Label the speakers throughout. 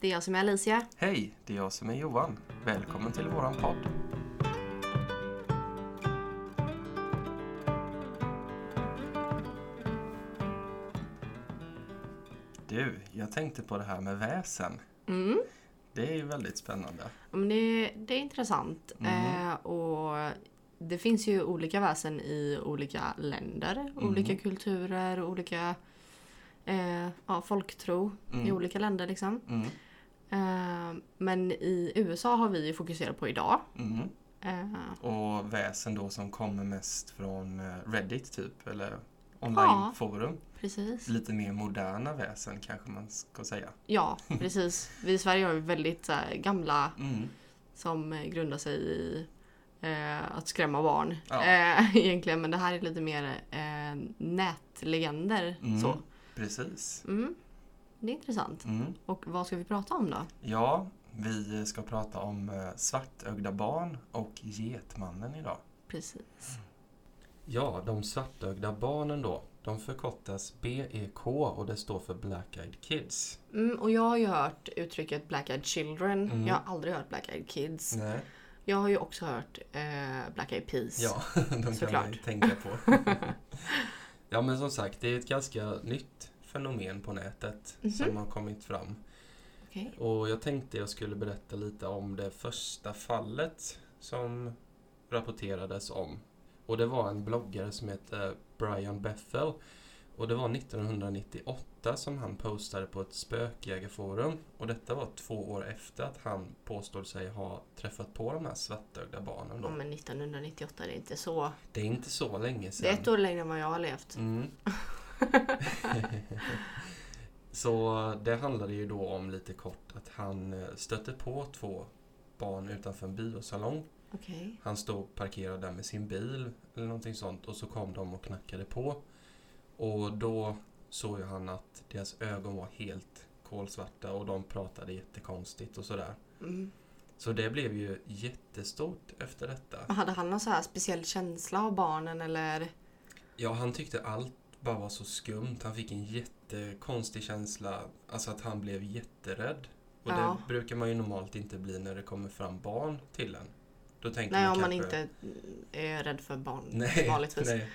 Speaker 1: Det är jag som är Alicia.
Speaker 2: Hej, det är jag som är Johan. Välkommen till våran podd. Du, jag tänkte på det här med väsen.
Speaker 1: Mm.
Speaker 2: Det är ju väldigt spännande.
Speaker 1: Men det, det är intressant.
Speaker 2: Mm.
Speaker 1: Eh, och det finns ju olika väsen i olika länder,
Speaker 2: Mm.
Speaker 1: olika kulturer, olika eh, ja, folktro i
Speaker 2: Mm.
Speaker 1: olika länder. Liksom. Eh, men i USA har vi ju fokuserat på idag.
Speaker 2: Mm.
Speaker 1: Eh,
Speaker 2: Och väsen då som kommer mest från eh, Reddit typ, eller
Speaker 1: Ja.
Speaker 2: onlineforum.
Speaker 1: precis.
Speaker 2: Lite mer moderna väsen kanske man ska säga.
Speaker 1: Ja, precis. Vi i Sverige har ju väldigt här, gamla
Speaker 2: Mm.
Speaker 1: som grundar sig i eh, att skrämma barn.
Speaker 2: Ja.
Speaker 1: Eh, egentligen, men det här är lite mer eh, nätlegender.
Speaker 2: Mm.
Speaker 1: Så.
Speaker 2: Precis.
Speaker 1: Mm. Det är intressant.
Speaker 2: Mm.
Speaker 1: Och vad ska vi prata om då?
Speaker 2: Ja, vi ska prata om eh, svartögda barn och Getmannen idag.
Speaker 1: Precis.
Speaker 2: Ja, de svartögda barnen då. De förkortas BEK och det står för Black Eyed Kids.
Speaker 1: Mm, och jag har ju hört uttrycket Black Eyed Children.
Speaker 2: Mm.
Speaker 1: Jag har aldrig hört Black Eyed Kids.
Speaker 2: Nej.
Speaker 1: Jag har ju också hört eh, Black Eyed Peas.
Speaker 2: Ja, de kan
Speaker 1: Såklart.
Speaker 2: man ju tänka på. ja, men som sagt, det är ett ganska nytt fenomen på nätet
Speaker 1: Mhm.
Speaker 2: som har kommit fram.
Speaker 1: Okej.
Speaker 2: Och jag tänkte jag skulle berätta lite om det första fallet som rapporterades om. Och det var en bloggare som heter Brian Bethel. Och det var 1998 som han postade på ett spökjägarforum. Och detta var två år efter att han påstod sig ha träffat på de här svartögda barnen.
Speaker 1: Ja,
Speaker 2: Då.
Speaker 1: men 1998 är det inte så.
Speaker 2: Det är inte så länge sedan.
Speaker 1: Det är ett år längre än vad jag har levt.
Speaker 2: Mm. Så det handlade ju då om lite kort att han eh, stötte på två barn utanför en biosalong.
Speaker 1: Okej.
Speaker 2: Han stod parkerad där med sin bil eller någonting sånt och så kom de och knackade på. Och då såg ju han att deras ögon var helt kolsvarta och de pratade jättekonstigt och sådär.
Speaker 1: Mm.
Speaker 2: Så det blev ju jättestort efter detta.
Speaker 1: Hade han någon så här speciell känsla av barnen eller?
Speaker 2: Ja, han tyckte allt bara var så skumt. Han fick en jättekonstig känsla, alltså att han blev jätterädd. Och
Speaker 1: Ja.
Speaker 2: det brukar man ju normalt inte bli när det kommer fram barn till en. Då tänker
Speaker 1: Nej,
Speaker 2: man
Speaker 1: om man
Speaker 2: kanske...
Speaker 1: inte är rädd för barn
Speaker 2: Nej,
Speaker 1: vanligtvis.
Speaker 2: nej.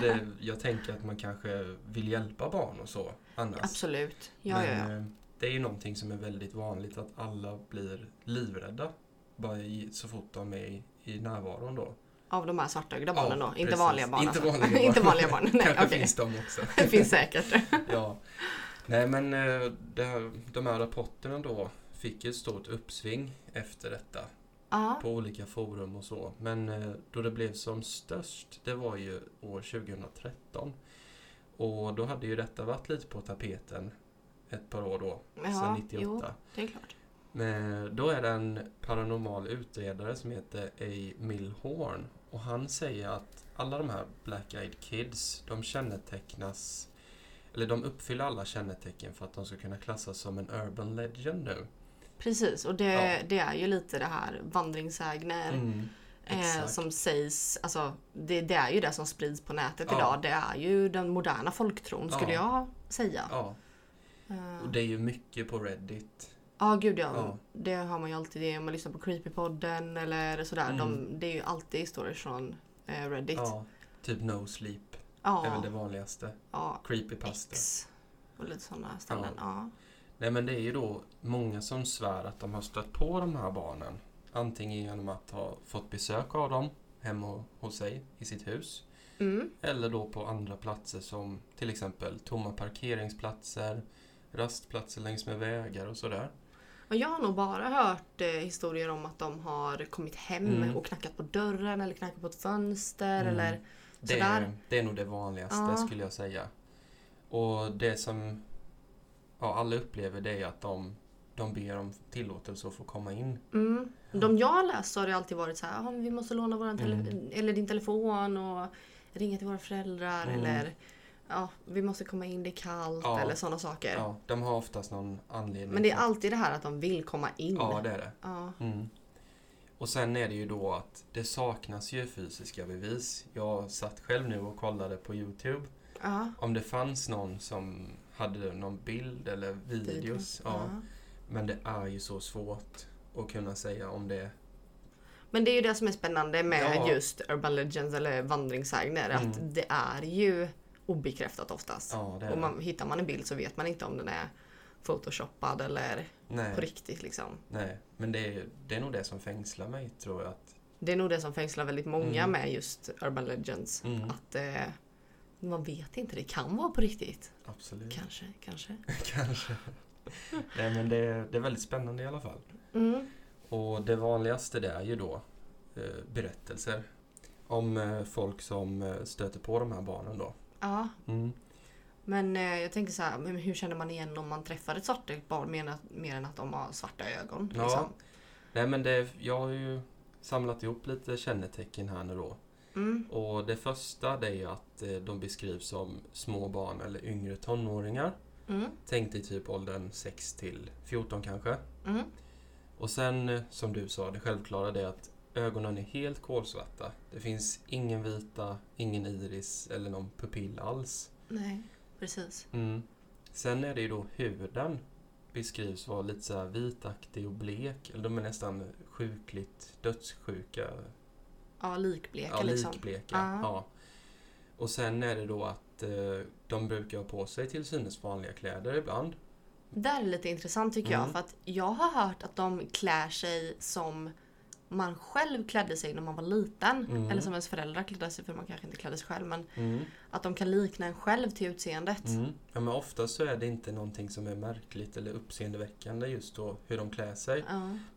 Speaker 2: Det, jag tänker att man kanske vill hjälpa barn och så annars.
Speaker 1: Absolut. Ja,
Speaker 2: Men
Speaker 1: ja, ja.
Speaker 2: eh, det är ju någonting som är väldigt vanligt att alla blir livrädda bara i, så fort de är i, i närvaron då.
Speaker 1: Av de här svartögda
Speaker 2: Ja,
Speaker 1: barnen då? Inte vanliga barn
Speaker 2: Inte
Speaker 1: alltså.
Speaker 2: vanliga barn.
Speaker 1: inte vanliga barn. Nej,
Speaker 2: Kanske
Speaker 1: okej.
Speaker 2: finns de också.
Speaker 1: Det finns säkert.
Speaker 2: ja. Nej men eh, här, de här rapporterna då fick ett stort uppsving efter detta
Speaker 1: Ja.
Speaker 2: på olika forum och så. Men eh, då det blev som störst, det var ju år 2013. Och då hade ju detta varit lite på tapeten ett par år då,
Speaker 1: Ja,
Speaker 2: sedan 98.
Speaker 1: jo. Det är klart.
Speaker 2: Men då är det en paranormal utredare som heter A. Milhorn och han säger att alla de här Black Eyed Kids, de kännetecknas eller de uppfyller alla kännetecken för att de ska kunna klassas som en urban legend nu.
Speaker 1: Precis, och det,
Speaker 2: Ja.
Speaker 1: det är ju lite det här vandringssägner
Speaker 2: Mm,
Speaker 1: eh, som sägs, alltså det, det är ju det som sprids på nätet
Speaker 2: Ja.
Speaker 1: idag. Det är ju den moderna folktron skulle jag säga.
Speaker 2: Ja,
Speaker 1: Eh,
Speaker 2: och det är ju mycket på Reddit.
Speaker 1: Ja, gud ja.
Speaker 2: Ja.
Speaker 1: Det har man ju alltid det om man lyssnar på Creepypodden eller sådär.
Speaker 2: Mm.
Speaker 1: De, det är ju alltid historier från eh, Reddit.
Speaker 2: Ja, typ No Sleep
Speaker 1: Ja,
Speaker 2: är väl det vanligaste.
Speaker 1: ja.
Speaker 2: Creepypasta.
Speaker 1: X och lite sådana ställen. Ja.
Speaker 2: Nej men det är ju då många som svär att de har stött på de här barnen. Antingen genom att ha fått besök av dem hemma hos sig i sitt hus.
Speaker 1: Mm.
Speaker 2: Eller då på andra platser som till exempel tomma parkeringsplatser, rastplatser längs med vägar och sådär.
Speaker 1: Jag har nog bara hört eh, historier om att de har kommit hem
Speaker 2: Mm.
Speaker 1: och knackat på dörren eller knackat på ett fönster
Speaker 2: Mm.
Speaker 1: eller
Speaker 2: Det
Speaker 1: Sådär.
Speaker 2: är, det är nog det vanligaste
Speaker 1: Ja.
Speaker 2: skulle jag säga. Och det som ja, alla upplever det är att de, de ber om tillåtelse att få komma in.
Speaker 1: Mm. De jag har läst har det alltid varit så här, "Ja, men vi måste låna våran tele-
Speaker 2: Mm.
Speaker 1: eller din telefon och ringa till våra föräldrar
Speaker 2: Mm.
Speaker 1: eller ja, vi måste komma in, det är kallt
Speaker 2: Ja.
Speaker 1: eller sådana saker.
Speaker 2: Ja, de har oftast någon anledning.
Speaker 1: Men det är alltid det här att de vill komma in.
Speaker 2: Ja, det är det.
Speaker 1: Ja.
Speaker 2: Mm. Och sen är det ju då att det saknas ju fysiska bevis. Jag satt själv nu och kollade på Youtube
Speaker 1: Ja.
Speaker 2: om det fanns någon som hade någon bild eller videos. Ja. Men det är ju så svårt att kunna säga om det
Speaker 1: Men det är ju det som är spännande med
Speaker 2: Ja.
Speaker 1: just Urban Legends eller vandringssägner. Att
Speaker 2: Mm.
Speaker 1: det är ju obekräftat oftast.
Speaker 2: Ja, det är
Speaker 1: Och
Speaker 2: det.
Speaker 1: man, hittar man en bild så vet man inte om den är photoshoppad eller på
Speaker 2: Nej,
Speaker 1: riktigt liksom.
Speaker 2: nej. Men det är, det är nog det som fängslar mig, tror jag. Att,
Speaker 1: Det är nog det som fängslar väldigt många
Speaker 2: Mm.
Speaker 1: med just Urban Legends.
Speaker 2: Mm.
Speaker 1: Att eh, man vet inte, det kan vara på riktigt.
Speaker 2: absolut.
Speaker 1: Kanske, kanske.
Speaker 2: Kanske. nej, men det, det är väldigt spännande i alla fall.
Speaker 1: Mm.
Speaker 2: Och det vanligaste det är ju då eh, berättelser om eh, folk som eh, stöter på de här barnen då.
Speaker 1: Ja,
Speaker 2: Mm.
Speaker 1: men eh, jag tänker så här, men hur känner man igen om man träffar ett svartägt barn mer, än att- mer än att de har svarta ögon?
Speaker 2: Ja.
Speaker 1: Liksom?
Speaker 2: Nej men det, jag har ju samlat ihop lite kännetecken här nu då.
Speaker 1: Mm.
Speaker 2: Och det första det är ju att eh, de beskrivs som små barn eller yngre tonåringar.
Speaker 1: Mm.
Speaker 2: Tänk dig typ åldern 6 till 14 kanske.
Speaker 1: Mm.
Speaker 2: Och sen eh, som du sa, det självklara det är att ögonen är helt kolsvarta. Det finns ingen vita, ingen iris eller någon pupill alls.
Speaker 1: Nej, precis.
Speaker 2: Mm. Sen är det ju då huden beskrivs vara lite så här vitaktig och blek. Eller de är nästan sjukligt dödssjuka.
Speaker 1: Ja, likbleka
Speaker 2: Ja,
Speaker 1: liksom.
Speaker 2: likbleka.
Speaker 1: Ja.
Speaker 2: Ja. Och sen är det då att eh, de brukar ha på sig till synes vanliga kläder ibland.
Speaker 1: Det här är lite intressant tycker
Speaker 2: Mm.
Speaker 1: jag. För att jag har hört att de klär sig som man själv klädde sig när man var liten.
Speaker 2: Mm.
Speaker 1: Eller som ens föräldrar klädde sig för man kanske inte klädde sig själv. Men
Speaker 2: Mm.
Speaker 1: att de kan likna en själv till utseendet.
Speaker 2: Mm. Ja, men ofta så är det inte någonting som är märkligt eller uppseendeväckande just då hur de klär sig.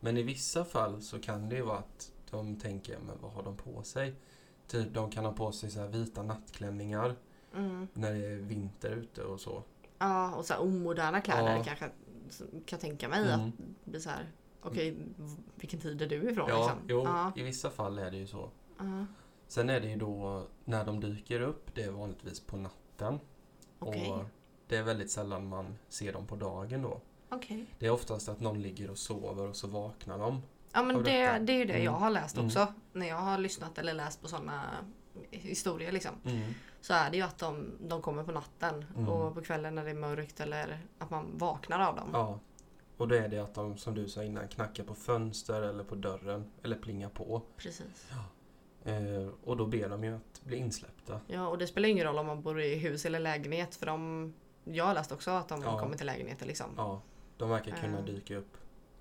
Speaker 2: Men i vissa fall så kan det ju vara att de tänker, men vad har de på sig? Typ de kan ha på sig så vita nattklänningar
Speaker 1: Mm.
Speaker 2: när det är vinter ute och så.
Speaker 1: ja, och så här omoderna kläder
Speaker 2: Ja.
Speaker 1: kanske. Kan tänka mig
Speaker 2: Mm.
Speaker 1: att det blir så här. Okej, vilken tid är du ifrån
Speaker 2: Ja,
Speaker 1: liksom?
Speaker 2: jo,
Speaker 1: Ja.
Speaker 2: i vissa fall är det ju så.
Speaker 1: Ja.
Speaker 2: Sen är det ju då när de dyker upp, det är vanligtvis på natten.
Speaker 1: Okej.
Speaker 2: Och det är väldigt sällan man ser dem på dagen då.
Speaker 1: Okej.
Speaker 2: Det är oftast att någon ligger och sover och så vaknar de.
Speaker 1: Ja men det, det är ju det
Speaker 2: Mm.
Speaker 1: jag har läst
Speaker 2: Mm.
Speaker 1: också. När jag har lyssnat eller läst på sådana historier liksom. Så är det ju att de, de kommer på natten
Speaker 2: Mm.
Speaker 1: och på kvällen när det är mörkt eller att man vaknar av dem.
Speaker 2: Ja. Och då är det att de, som du sa innan, knackar på fönster eller på dörren eller plingar på.
Speaker 1: Precis.
Speaker 2: Eh, och då ber de ju att bli insläppta.
Speaker 1: Ja och det spelar ingen roll om man bor i hus eller lägenhet för de Jag har läst också att de
Speaker 2: Ja.
Speaker 1: kommer till lägenheter liksom.
Speaker 2: Ja, de verkar kunna
Speaker 1: Eh,
Speaker 2: dyka upp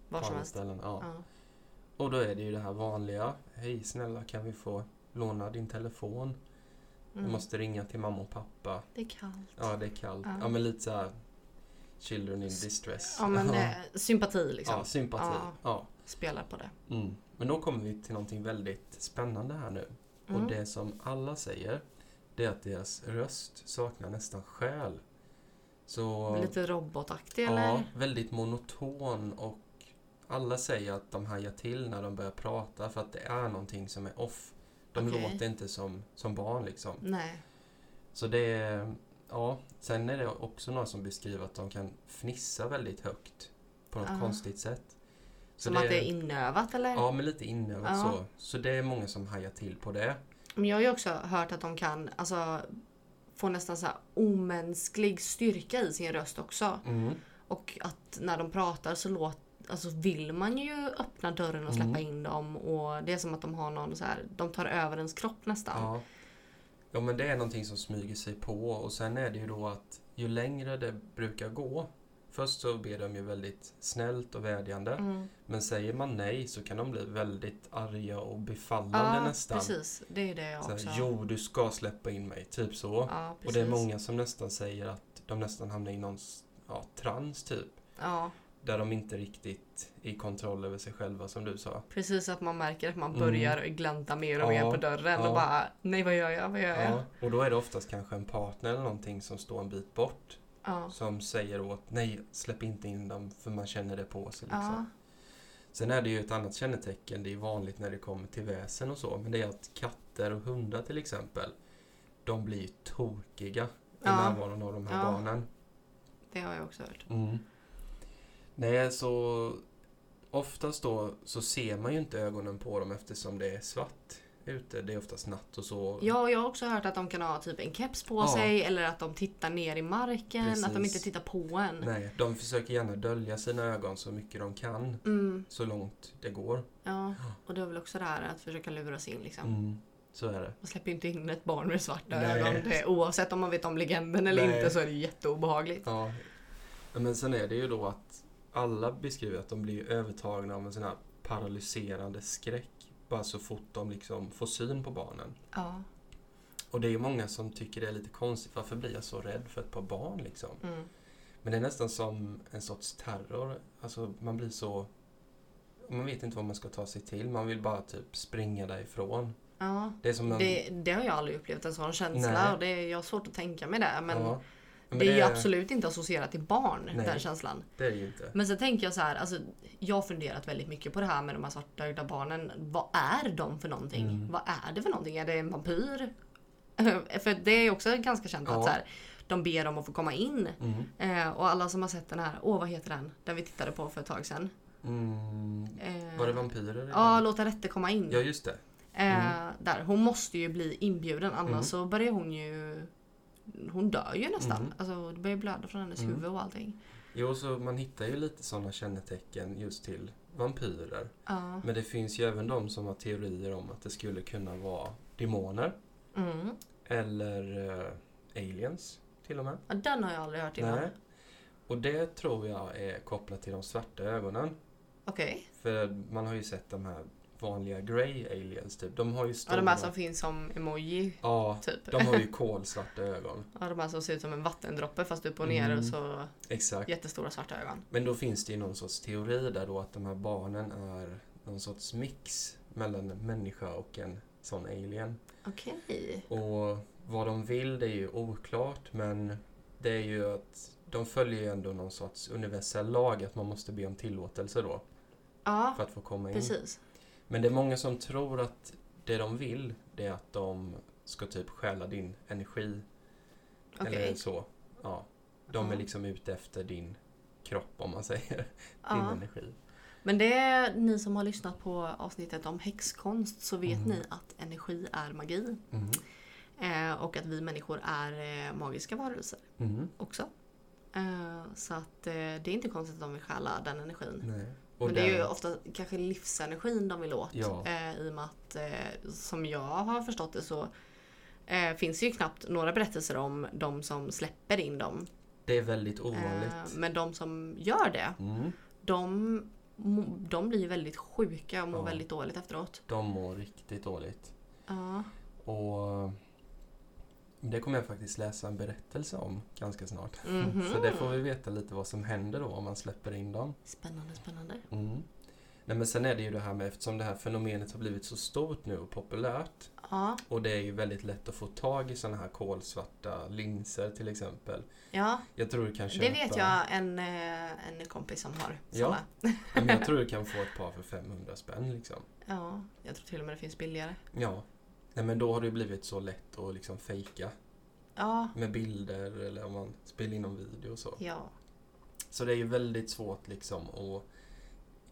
Speaker 1: Var som helst.
Speaker 2: ställen. Ja.
Speaker 1: Ja.
Speaker 2: Och då är det ju det här vanliga. Hej snälla kan vi få låna din telefon?
Speaker 1: Mm.
Speaker 2: måste ringa till mamma och pappa.
Speaker 1: Det är kallt.
Speaker 2: Ja, det är kallt.
Speaker 1: Ja.
Speaker 2: Ja, men lite så här Children in distress.
Speaker 1: Ja men eh, sympati liksom.
Speaker 2: Ja, sympati.
Speaker 1: Ja.
Speaker 2: Ja.
Speaker 1: Spelar på det.
Speaker 2: Mm. Men då kommer vi till någonting väldigt spännande här nu.
Speaker 1: Mm.
Speaker 2: Och det som alla säger, det är att deras röst saknar nästan själ. Så,
Speaker 1: Lite robotaktig
Speaker 2: ja,
Speaker 1: eller?
Speaker 2: väldigt monoton och alla säger att de hajar till när de börjar prata för att det är någonting som är off. De
Speaker 1: Okej.
Speaker 2: låter inte som, som barn liksom.
Speaker 1: Nej.
Speaker 2: Så det är, ja. Sen är det också någon som beskriver att de kan fnissa väldigt högt på något
Speaker 1: Ja.
Speaker 2: konstigt sätt. Så
Speaker 1: Som att det är inövat eller?
Speaker 2: Ja, men lite inövat
Speaker 1: Ja.
Speaker 2: så. Så det är många som hajar till på det.
Speaker 1: Men jag har ju också hört att de kan alltså, få nästan så här omänsklig styrka i sin röst också.
Speaker 2: Mm.
Speaker 1: Och att när de pratar så låt, alltså vill man ju öppna dörren och släppa
Speaker 2: Mm.
Speaker 1: in dem. Och det är som att de har någon så här, de tar över ens kropp nästan.
Speaker 2: Ja. Ja, men det är någonting som smyger sig på och sen är det ju då att ju längre det brukar gå Först så ber de ju väldigt snällt och vädjande.
Speaker 1: Mm.
Speaker 2: Men säger man nej så kan de bli väldigt arga och befallande
Speaker 1: Ja,
Speaker 2: nästan.
Speaker 1: precis. Det är det jag
Speaker 2: Så
Speaker 1: också
Speaker 2: jo, du ska släppa in mig. Typ så.
Speaker 1: Ja,
Speaker 2: och det är många som nästan säger att de nästan hamnar i någon ja, trans typ.
Speaker 1: Ja,
Speaker 2: Där de inte riktigt är i kontroll över sig själva som du sa.
Speaker 1: precis att man märker att man
Speaker 2: Mm.
Speaker 1: börjar glänta mer och
Speaker 2: Ja,
Speaker 1: mer på dörren
Speaker 2: ja.
Speaker 1: och bara nej vad gör jag, vad gör jag?
Speaker 2: Ja, och då är det oftast kanske en partner eller någonting som står en bit bort. Som säger åt nej, släpp inte in dem för man känner det på sig. Liksom. Sen är det ju ett annat kännetecken, det är vanligt när det kommer till väsen och så, men det är att katter och hundar till exempel, de blir tokiga i närvaron av de här barnen.
Speaker 1: Det har jag också hört.
Speaker 2: Mm. Nej, så oftast då så ser man ju inte ögonen på dem eftersom det är svart. ute. Det är oftast natt och så.
Speaker 1: Ja, jag har också hört att de kan ha typ en keps på
Speaker 2: Ja.
Speaker 1: sig eller att de tittar ner i marken, att de
Speaker 2: Precis.
Speaker 1: inte tittar på en.
Speaker 2: Nej, de försöker gärna dölja sina ögon så mycket de kan.
Speaker 1: Mm,
Speaker 2: Så långt det går.
Speaker 1: ja, och det är väl också det här att försöka lura sig in liksom.
Speaker 2: Mm, så är det.
Speaker 1: Man släpper ju inte in ett barn med svarta
Speaker 2: Nej.
Speaker 1: ögon. Det, oavsett om man vet om legenden eller
Speaker 2: Nej.
Speaker 1: inte så är det jätteobehagligt.
Speaker 2: Ja. Men sen är det ju då att alla beskriver att de blir övertagna av en sån här paralyserande skräck bara så fort de liksom får syn på barnen.
Speaker 1: Ja.
Speaker 2: Och det är många som tycker det är lite konstigt. Varför blir jag så rädd för ett par barn liksom?
Speaker 1: Mm.
Speaker 2: Men det är nästan som en sorts terror. Alltså man blir så... Man vet inte vad man ska ta sig till. Man vill bara typ springa därifrån.
Speaker 1: ja.
Speaker 2: Det är som en...
Speaker 1: Det, det har jag aldrig upplevt en sån känsla
Speaker 2: Nej.
Speaker 1: och det är, jag har svårt att tänka mig det. Men
Speaker 2: ja. Men
Speaker 1: det är ju absolut inte associerat till barn,
Speaker 2: Nej.
Speaker 1: den känslan.
Speaker 2: Det är det ju inte.
Speaker 1: Men sen tänker jag så här, alltså, jag har funderat väldigt mycket på det här med de här svartögda barnen. Vad är de för någonting?
Speaker 2: Mm.
Speaker 1: Vad är det för någonting? Är det en vampyr? för det är också ganska känt
Speaker 2: Ja.
Speaker 1: att så här, de ber om att få komma in.
Speaker 2: Mm.
Speaker 1: Eh, och alla som har sett den här, åh vad heter den? Den vi tittade på för ett tag sedan.
Speaker 2: Mm.
Speaker 1: Eh,
Speaker 2: Var det vampyrer?
Speaker 1: Ja, låta rätte komma in.
Speaker 2: Ja, just det.
Speaker 1: Eh, där. Hon måste ju bli inbjuden annars
Speaker 2: Mm.
Speaker 1: så börjar hon ju hon dör ju nästan.
Speaker 2: Mm.
Speaker 1: Alltså, det börjar blöda från hennes
Speaker 2: Mm.
Speaker 1: huvud och allting.
Speaker 2: Jo, så man hittar ju lite sådana kännetecken just till vampyrer.
Speaker 1: Ja.
Speaker 2: Men det finns ju även de som har teorier om att det skulle kunna vara demoner.
Speaker 1: Mm.
Speaker 2: Eller eh, aliens till och med.
Speaker 1: Ja, Den har jag aldrig hört innan.
Speaker 2: Nej. Och det tror jag är kopplat till de svarta ögonen.
Speaker 1: Okej.
Speaker 2: För man har ju sett de här vanliga grey aliens typ. De har ju
Speaker 1: Ja,
Speaker 2: stora...
Speaker 1: de här som finns som emoji
Speaker 2: Ja,
Speaker 1: typ.
Speaker 2: de har ju kolsvarta ögon.
Speaker 1: Ja, de här som ser ut som en vattendroppe fast upp och ner
Speaker 2: Mm.
Speaker 1: och så
Speaker 2: Exakt.
Speaker 1: jättestora svarta ögon.
Speaker 2: Men då finns det ju någon sorts teori där då att de här barnen är någon sorts mix mellan en människa och en sån alien.
Speaker 1: Okej.
Speaker 2: Och vad de vill det är ju oklart men det är ju att de följer ju ändå någon sorts universell lag att man måste be om tillåtelse då
Speaker 1: Ja,
Speaker 2: för att få komma in.
Speaker 1: precis.
Speaker 2: Men det är många som tror att det de vill det är att de ska typ stjäla din energi
Speaker 1: Okej.
Speaker 2: eller så. Ja. De är
Speaker 1: Ja.
Speaker 2: liksom ute efter din kropp om man säger. Din energi.
Speaker 1: Men det är ni som har lyssnat på avsnittet om häxkonst så vet
Speaker 2: Mm.
Speaker 1: ni att energi är magi.
Speaker 2: Mm.
Speaker 1: Eh, och att vi människor är eh, magiska varelser
Speaker 2: Mm.
Speaker 1: också. Eh, så att eh, det är inte konstigt att de vill stjäla den energin.
Speaker 2: Nej. Och
Speaker 1: Men det är ju ofta kanske livsenergin de vill åt.
Speaker 2: Ja.
Speaker 1: Eh, I och med att eh, som jag har förstått det så eh, finns det ju knappt några berättelser om de som släpper in dem.
Speaker 2: Det är väldigt
Speaker 1: Eh,
Speaker 2: ovanligt.
Speaker 1: men de som gör det,
Speaker 2: Mm.
Speaker 1: de, de blir väldigt sjuka och mår
Speaker 2: Ja.
Speaker 1: väldigt dåligt efteråt.
Speaker 2: De mår riktigt dåligt.
Speaker 1: Ja.
Speaker 2: Och det kommer jag faktiskt läsa en berättelse om ganska snart.
Speaker 1: Mhm.
Speaker 2: Så det får vi veta lite vad som händer då om man släpper in dem.
Speaker 1: Spännande, spännande.
Speaker 2: Mm. Nej, men sen är det ju det här med eftersom det här fenomenet har blivit så stort nu och populärt
Speaker 1: Ja,
Speaker 2: och det är ju väldigt lätt att få tag i sådana här kolsvarta linser till exempel.
Speaker 1: ja
Speaker 2: Jag tror du kan köpa...
Speaker 1: det vet jag en, eh, en kompis som har
Speaker 2: Ja.
Speaker 1: såna.
Speaker 2: Men jag tror du kan få ett par för 500 spänn liksom.
Speaker 1: Ja, jag tror till och med det finns billigare.
Speaker 2: Ja. Nej, men då har det blivit så lätt att liksom fejka
Speaker 1: Ja,
Speaker 2: med bilder eller om man spelar in någon video och så.
Speaker 1: ja.
Speaker 2: Så det är ju väldigt svårt liksom att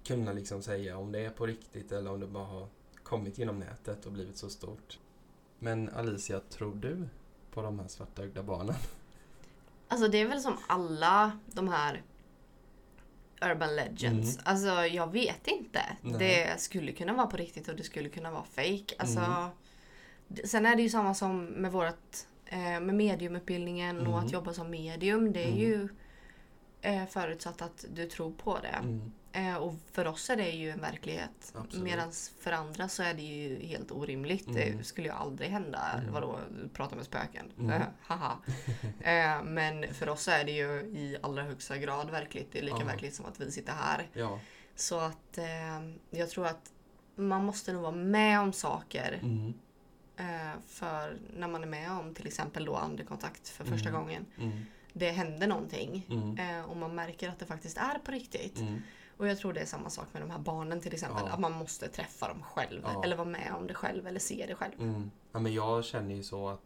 Speaker 2: kunna liksom säga om det är på riktigt eller om det bara har kommit genom nätet och blivit så stort. Men Alicia, tror du på de här svartögda barnen?
Speaker 1: Alltså det är väl som alla de här Urban Legends.
Speaker 2: Mm.
Speaker 1: Alltså jag vet inte.
Speaker 2: Nej.
Speaker 1: Det skulle kunna vara på riktigt och det skulle kunna vara fake. Alltså,
Speaker 2: Mm.
Speaker 1: Sen är det ju samma som med vårt eh, med mediumutbildningen och
Speaker 2: Mm.
Speaker 1: att jobba som medium. Det är
Speaker 2: Mm.
Speaker 1: ju eh, förutsatt att du tror på det.
Speaker 2: Mm.
Speaker 1: Eh, och för oss är det ju en verklighet. Medan för andra så är det ju helt orimligt.
Speaker 2: Mm.
Speaker 1: Det skulle ju aldrig hända.
Speaker 2: Mm.
Speaker 1: Vadå, prata med spöken?
Speaker 2: Mm.
Speaker 1: Haha. men för oss är det ju i allra högsta grad verkligt. Det är lika
Speaker 2: Ja.
Speaker 1: verkligt som att vi sitter här.
Speaker 2: Ja.
Speaker 1: Så att jag tror att man måste nog vara med om saker. Eh, för när man är med om till exempel då andekontakt för första
Speaker 2: Mm.
Speaker 1: gången.
Speaker 2: Mm.
Speaker 1: Det händer någonting.
Speaker 2: Mm.
Speaker 1: Eh, och man märker att det faktiskt är på riktigt.
Speaker 2: Mm.
Speaker 1: Och jag tror det är samma sak med de här barnen till exempel.
Speaker 2: Ja.
Speaker 1: Att man måste träffa dem själv.
Speaker 2: Ja.
Speaker 1: Eller vara med om det själv. Eller se det själv.
Speaker 2: Mm. Ja, men jag känner ju så att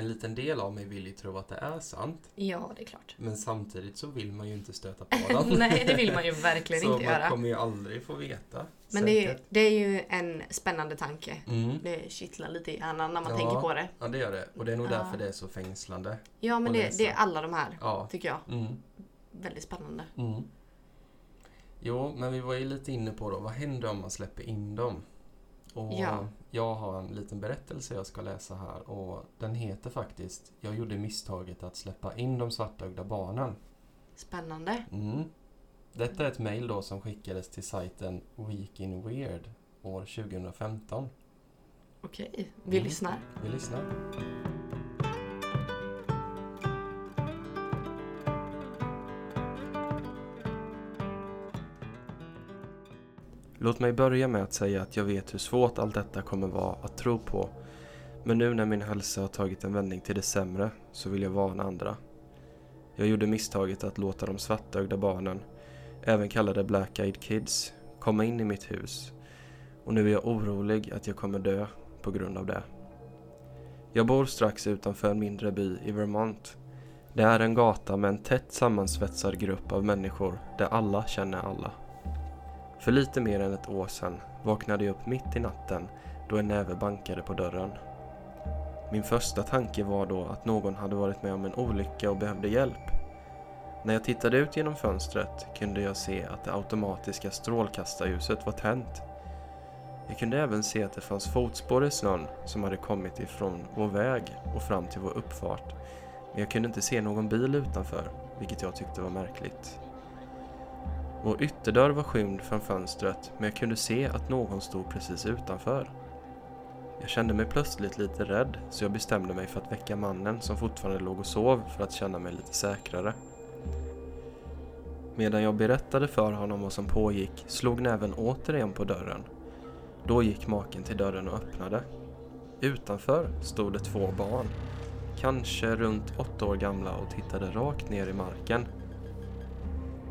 Speaker 2: en liten del av mig vill ju tro att det är sant.
Speaker 1: Ja, det är klart.
Speaker 2: Men samtidigt så vill man ju inte stöta på dem.
Speaker 1: Nej, det vill man ju verkligen
Speaker 2: så
Speaker 1: inte
Speaker 2: man
Speaker 1: göra.
Speaker 2: kommer ju aldrig få veta.
Speaker 1: Men det är, det är ju en spännande tanke.
Speaker 2: Mm.
Speaker 1: Det kittlar lite i hjärnan när man
Speaker 2: Ja.
Speaker 1: tänker på det.
Speaker 2: Ja, det gör det. Och det är nog
Speaker 1: Ja.
Speaker 2: därför det är så fängslande.
Speaker 1: Ja, men det, det är alla de här,
Speaker 2: Ja.
Speaker 1: tycker jag.
Speaker 2: Mm.
Speaker 1: Väldigt spännande.
Speaker 2: Mm. Jo, men vi var ju lite inne på då, vad händer om man släpper in dem? Och
Speaker 1: Ja.
Speaker 2: Jag har en liten berättelse jag ska läsa här och den heter faktiskt Jag gjorde misstaget att släppa in de svartögda barnen.
Speaker 1: Spännande.
Speaker 2: Mm. Detta är ett mejl då som skickades till sajten Week in Weird år 2015.
Speaker 1: Okej, vi
Speaker 2: Mm.
Speaker 1: lyssnar.
Speaker 2: Vi lyssnar. Låt mig börja med att säga att jag vet hur svårt allt detta kommer vara att tro på. Men nu när min hälsa har tagit en vändning till det sämre så vill jag varna andra. Jag gjorde misstaget att låta de svartögda barnen, även kallade Black Eyed Kids, komma in i mitt hus. Och nu är jag orolig att jag kommer dö på grund av det. Jag bor strax utanför en mindre by i Vermont. Det är en gata med en tätt sammansvetsad grupp av människor där alla känner alla. För lite mer än ett år sedan vaknade jag upp mitt i natten då en näve bankade på dörren. Min första tanke var då att någon hade varit med om en olycka och behövde hjälp. När jag tittade ut genom fönstret kunde jag se att det automatiska strålkastarljuset var tänt. Jag kunde även se att det fanns fotspår i snön som hade kommit ifrån vår väg och fram till vår uppfart. Men jag kunde inte se någon bil utanför, vilket jag tyckte var märkligt. Vår ytterdörr var skymd från fönstret, men jag kunde se att någon stod precis utanför. Jag kände mig plötsligt lite rädd, så jag bestämde mig för att väcka mannen som fortfarande låg och sov för att känna mig lite säkrare. Medan jag berättade för honom vad som pågick slog näven återigen på dörren. Då gick maken till dörren och öppnade. Utanför stod det två barn, kanske runt åtta år gamla och tittade rakt ner i marken.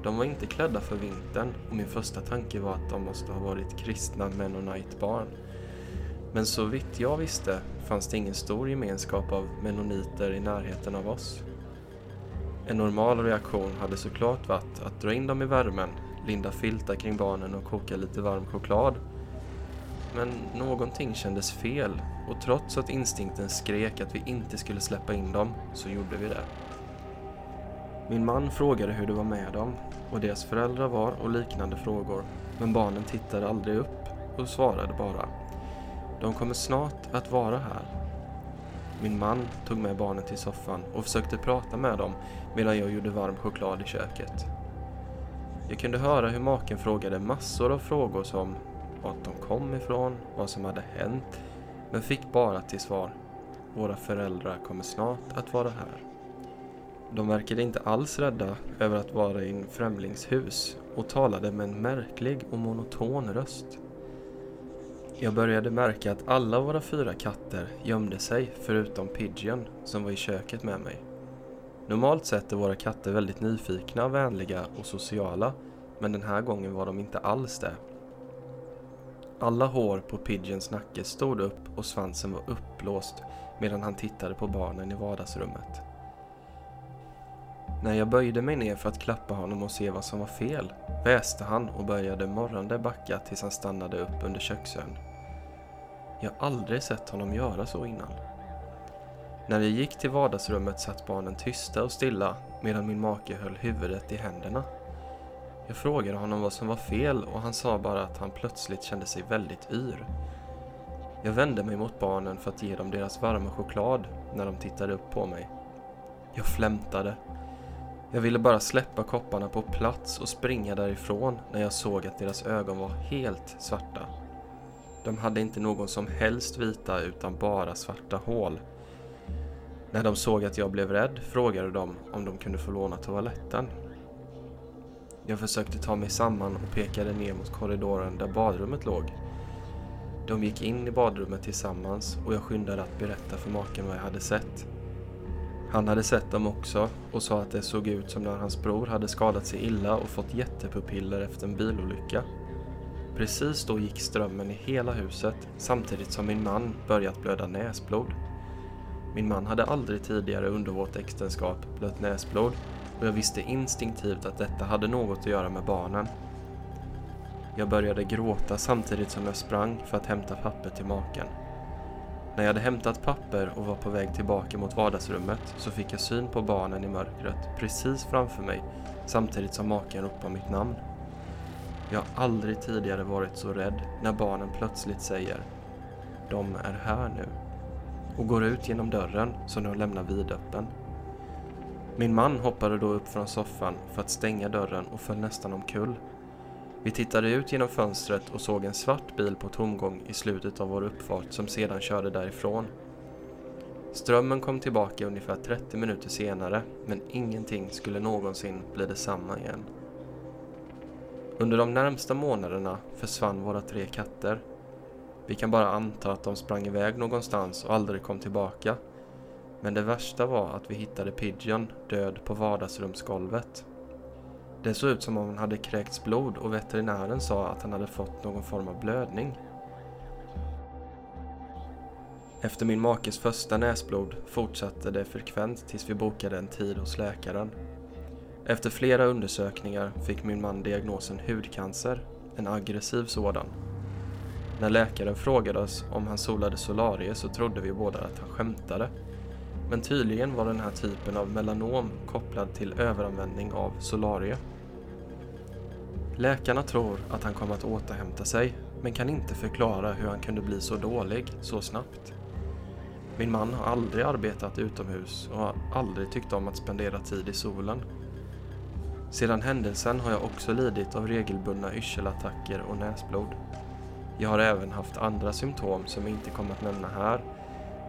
Speaker 2: De var inte klädda för vintern och min första tanke var att de måste ha varit kristna mennonitbarn. Men så vitt jag visste fanns det ingen stor gemenskap av menoniter i närheten av oss. En normal reaktion hade såklart varit att dra in dem i värmen, linda filtar kring barnen och koka lite varm choklad. Men någonting kändes fel och trots att instinkten skrek att vi inte skulle släppa in dem så gjorde vi det. Min man frågade hur det var med dem och deras föräldrar var och liknande frågor men barnen tittade aldrig upp och svarade bara De kommer snart att vara här. Min man tog med barnen till soffan och försökte prata med dem medan jag gjorde varm choklad i köket. Jag kunde höra hur maken frågade massor av frågor som vart de kom ifrån, vad som hade hänt, men fick bara till svar Våra föräldrar kommer snart att vara här. De verkade inte alls rädda över att vara i en främlingshus och talade med en märklig och monoton röst. Jag började märka att alla våra fyra katter gömde sig förutom Pigeon som var i köket med mig. Normalt sett är våra katter väldigt nyfikna, vänliga och sociala men den här gången var de inte alls det. Alla hår på Pigeons nacke stod upp och svansen var uppblåst medan han tittade på barnen i vardagsrummet. När jag böjde mig ner för att klappa honom och se vad som var fel väste han och började morrande backa tills han stannade upp under köksön. Jag har aldrig sett honom göra så innan. När jag gick till vardagsrummet satt barnen tysta och stilla medan min make höll huvudet i händerna. Jag frågade honom vad som var fel och han sa bara att han plötsligt kände sig väldigt yr. Jag vände mig mot barnen för att ge dem deras varma choklad när de tittade upp på mig. Jag flämtade. Jag ville bara släppa kopparna på plats och springa därifrån när jag såg att deras ögon var helt svarta. De hade inte någon som helst vita utan bara svarta hål. När de såg att jag blev rädd frågade de om de kunde få låna toaletten. Jag försökte ta mig samman och pekade ner mot korridoren där badrummet låg. De gick in i badrummet tillsammans och jag skyndade att berätta för maken vad jag hade sett. Han hade sett dem också och sa att det såg ut som när hans bror hade skadat sig illa och fått jättepupiller efter en bilolycka. Precis då gick strömmen i hela huset samtidigt som min man börjat blöda näsblod. Min man hade aldrig tidigare under vårt äktenskap blött näsblod och jag visste instinktivt att detta hade något att göra med barnen. Jag började gråta samtidigt som jag sprang för att hämta papper till maken. När jag hade hämtat papper och var på väg tillbaka mot vardagsrummet så fick jag syn på barnen i mörkret precis framför mig samtidigt som maken ropade mitt namn. Jag har aldrig tidigare varit så rädd när barnen plötsligt säger De är här nu och går ut genom dörren som de lämnar vidöppen. Min man hoppade då upp från soffan för att stänga dörren och föll nästan omkull. Vi tittade ut genom fönstret och såg en svart bil på tomgång i slutet av vår uppfart som sedan körde därifrån. Strömmen kom tillbaka ungefär 30 minuter senare men ingenting skulle någonsin bli detsamma igen. Under de närmsta månaderna försvann våra tre katter. Vi kan bara anta att de sprang iväg någonstans och aldrig kom tillbaka. Men det värsta var att vi hittade Pigeon död på vardagsrumsgolvet. Det såg ut som om han hade kräkts blod och veterinären sa att han hade fått någon form av blödning. Efter min makes första näsblod fortsatte det frekvent tills vi bokade en tid hos läkaren. Efter flera undersökningar fick min man diagnosen hudcancer, en aggressiv sådan. När läkaren frågade oss om han solade solarie så trodde vi båda att han skämtade. Men tydligen var den här typen av melanom kopplad till överanvändning av solarie. Läkarna tror att han kommer att återhämta sig men kan inte förklara hur han kunde bli så dålig så snabbt. Min man har aldrig arbetat utomhus och har aldrig tyckt om att spendera tid i solen. Sedan händelsen har jag också lidit av regelbundna yrselattacker och näsblod. Jag har även haft andra symptom som jag inte kommer att nämna här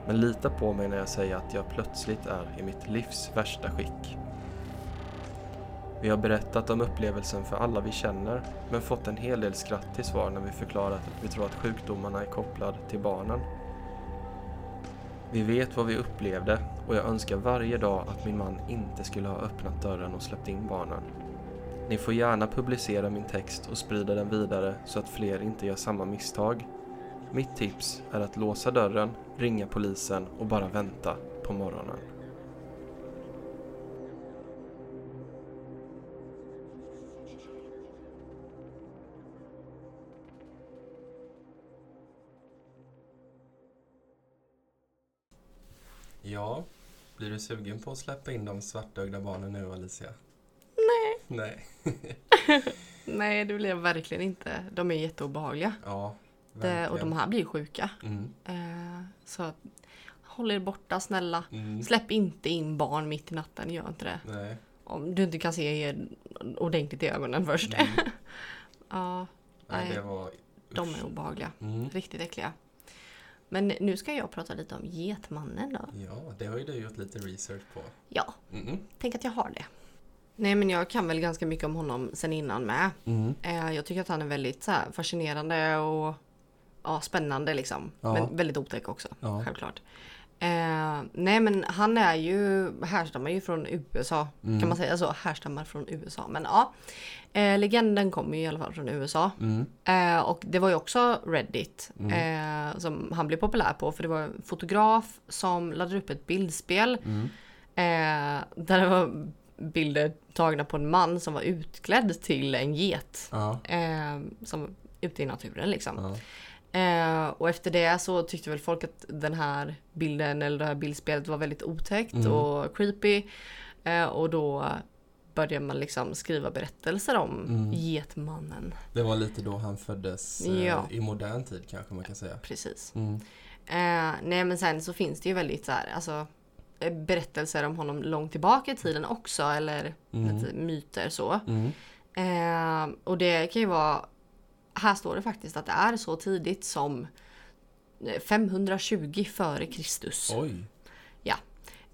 Speaker 2: men lita på mig när jag säger att jag plötsligt är i mitt livs värsta skick. Vi har berättat om upplevelsen för alla vi känner, men fått en hel del skratt till svar när vi förklarat att vi tror att sjukdomarna är kopplade till barnen. Vi vet vad vi upplevde och jag önskar varje dag att min man inte skulle ha öppnat dörren och släppt in barnen. Ni får gärna publicera min text och sprida den vidare så att fler inte gör samma misstag. Mitt tips är att låsa dörren, ringa polisen och bara vänta på morgonen. Ja, blir du sugen på att släppa in de svartögda barnen nu Alicia?
Speaker 1: Nej.
Speaker 2: Nej.
Speaker 1: Nej, det vill jag verkligen inte. De är jätteobehagliga.
Speaker 2: Ja,
Speaker 1: Det, och de här blir sjuka.
Speaker 2: Mm,
Speaker 1: Eh, så håll er borta snälla.
Speaker 2: mm,
Speaker 1: Släpp inte in barn mitt i natten, gör inte det.
Speaker 2: nej.
Speaker 1: Om du inte kan se er ordentligt i ögonen först.
Speaker 2: Mm.
Speaker 1: ja,
Speaker 2: Nej,
Speaker 1: Nej,
Speaker 2: det var...
Speaker 1: de är obehagliga.
Speaker 2: Mm.
Speaker 1: Riktigt äckliga. Men nu ska jag prata lite om Getmannen då.
Speaker 2: Ja, det har ju du gjort lite research på.
Speaker 1: Ja,
Speaker 2: Mm.
Speaker 1: tänk att jag har det. Nej men jag kan väl ganska mycket om honom sen innan med.
Speaker 2: Mm.
Speaker 1: Eh, jag tycker att han är väldigt så här, fascinerande och ja, spännande liksom.
Speaker 2: Ja.
Speaker 1: Men väldigt otäck också,
Speaker 2: Ja.
Speaker 1: självklart. Eh, nej men han är ju, härstammar ju från USA.
Speaker 2: Mm.
Speaker 1: Kan man säga så? Härstammar från USA. Men ja. Eh, legenden kommer ju i alla fall från USA.
Speaker 2: Mm.
Speaker 1: Eh, och det var ju också Reddit
Speaker 2: Mm.
Speaker 1: eh, som han blev populär på. För det var en fotograf som laddade upp ett bildspel.
Speaker 2: Mm.
Speaker 1: Eh, där det var bilder tagna på en man som var utklädd till en get.
Speaker 2: Ja.
Speaker 1: Eh, som var ute i naturen liksom.
Speaker 2: Ja.
Speaker 1: Eh, och efter det så tyckte väl folk att den här bilden eller det här bildspelet var väldigt otäckt
Speaker 2: Mm.
Speaker 1: och creepy. Eh, och då började man liksom skriva berättelser om
Speaker 2: Mm.
Speaker 1: Getmannen.
Speaker 2: Det var lite då han föddes eh,
Speaker 1: Ja.
Speaker 2: i modern tid kanske man kan säga.
Speaker 1: Precis.
Speaker 2: Mm.
Speaker 1: Eh, nej men sen så finns det ju väldigt så här, alltså eh, berättelser om honom långt tillbaka i tiden också eller
Speaker 2: Mm.
Speaker 1: myter så.
Speaker 2: Mm.
Speaker 1: Eh, och det kan ju vara, här står det faktiskt att det är så tidigt som eh, 520 före Kristus.
Speaker 2: Oj.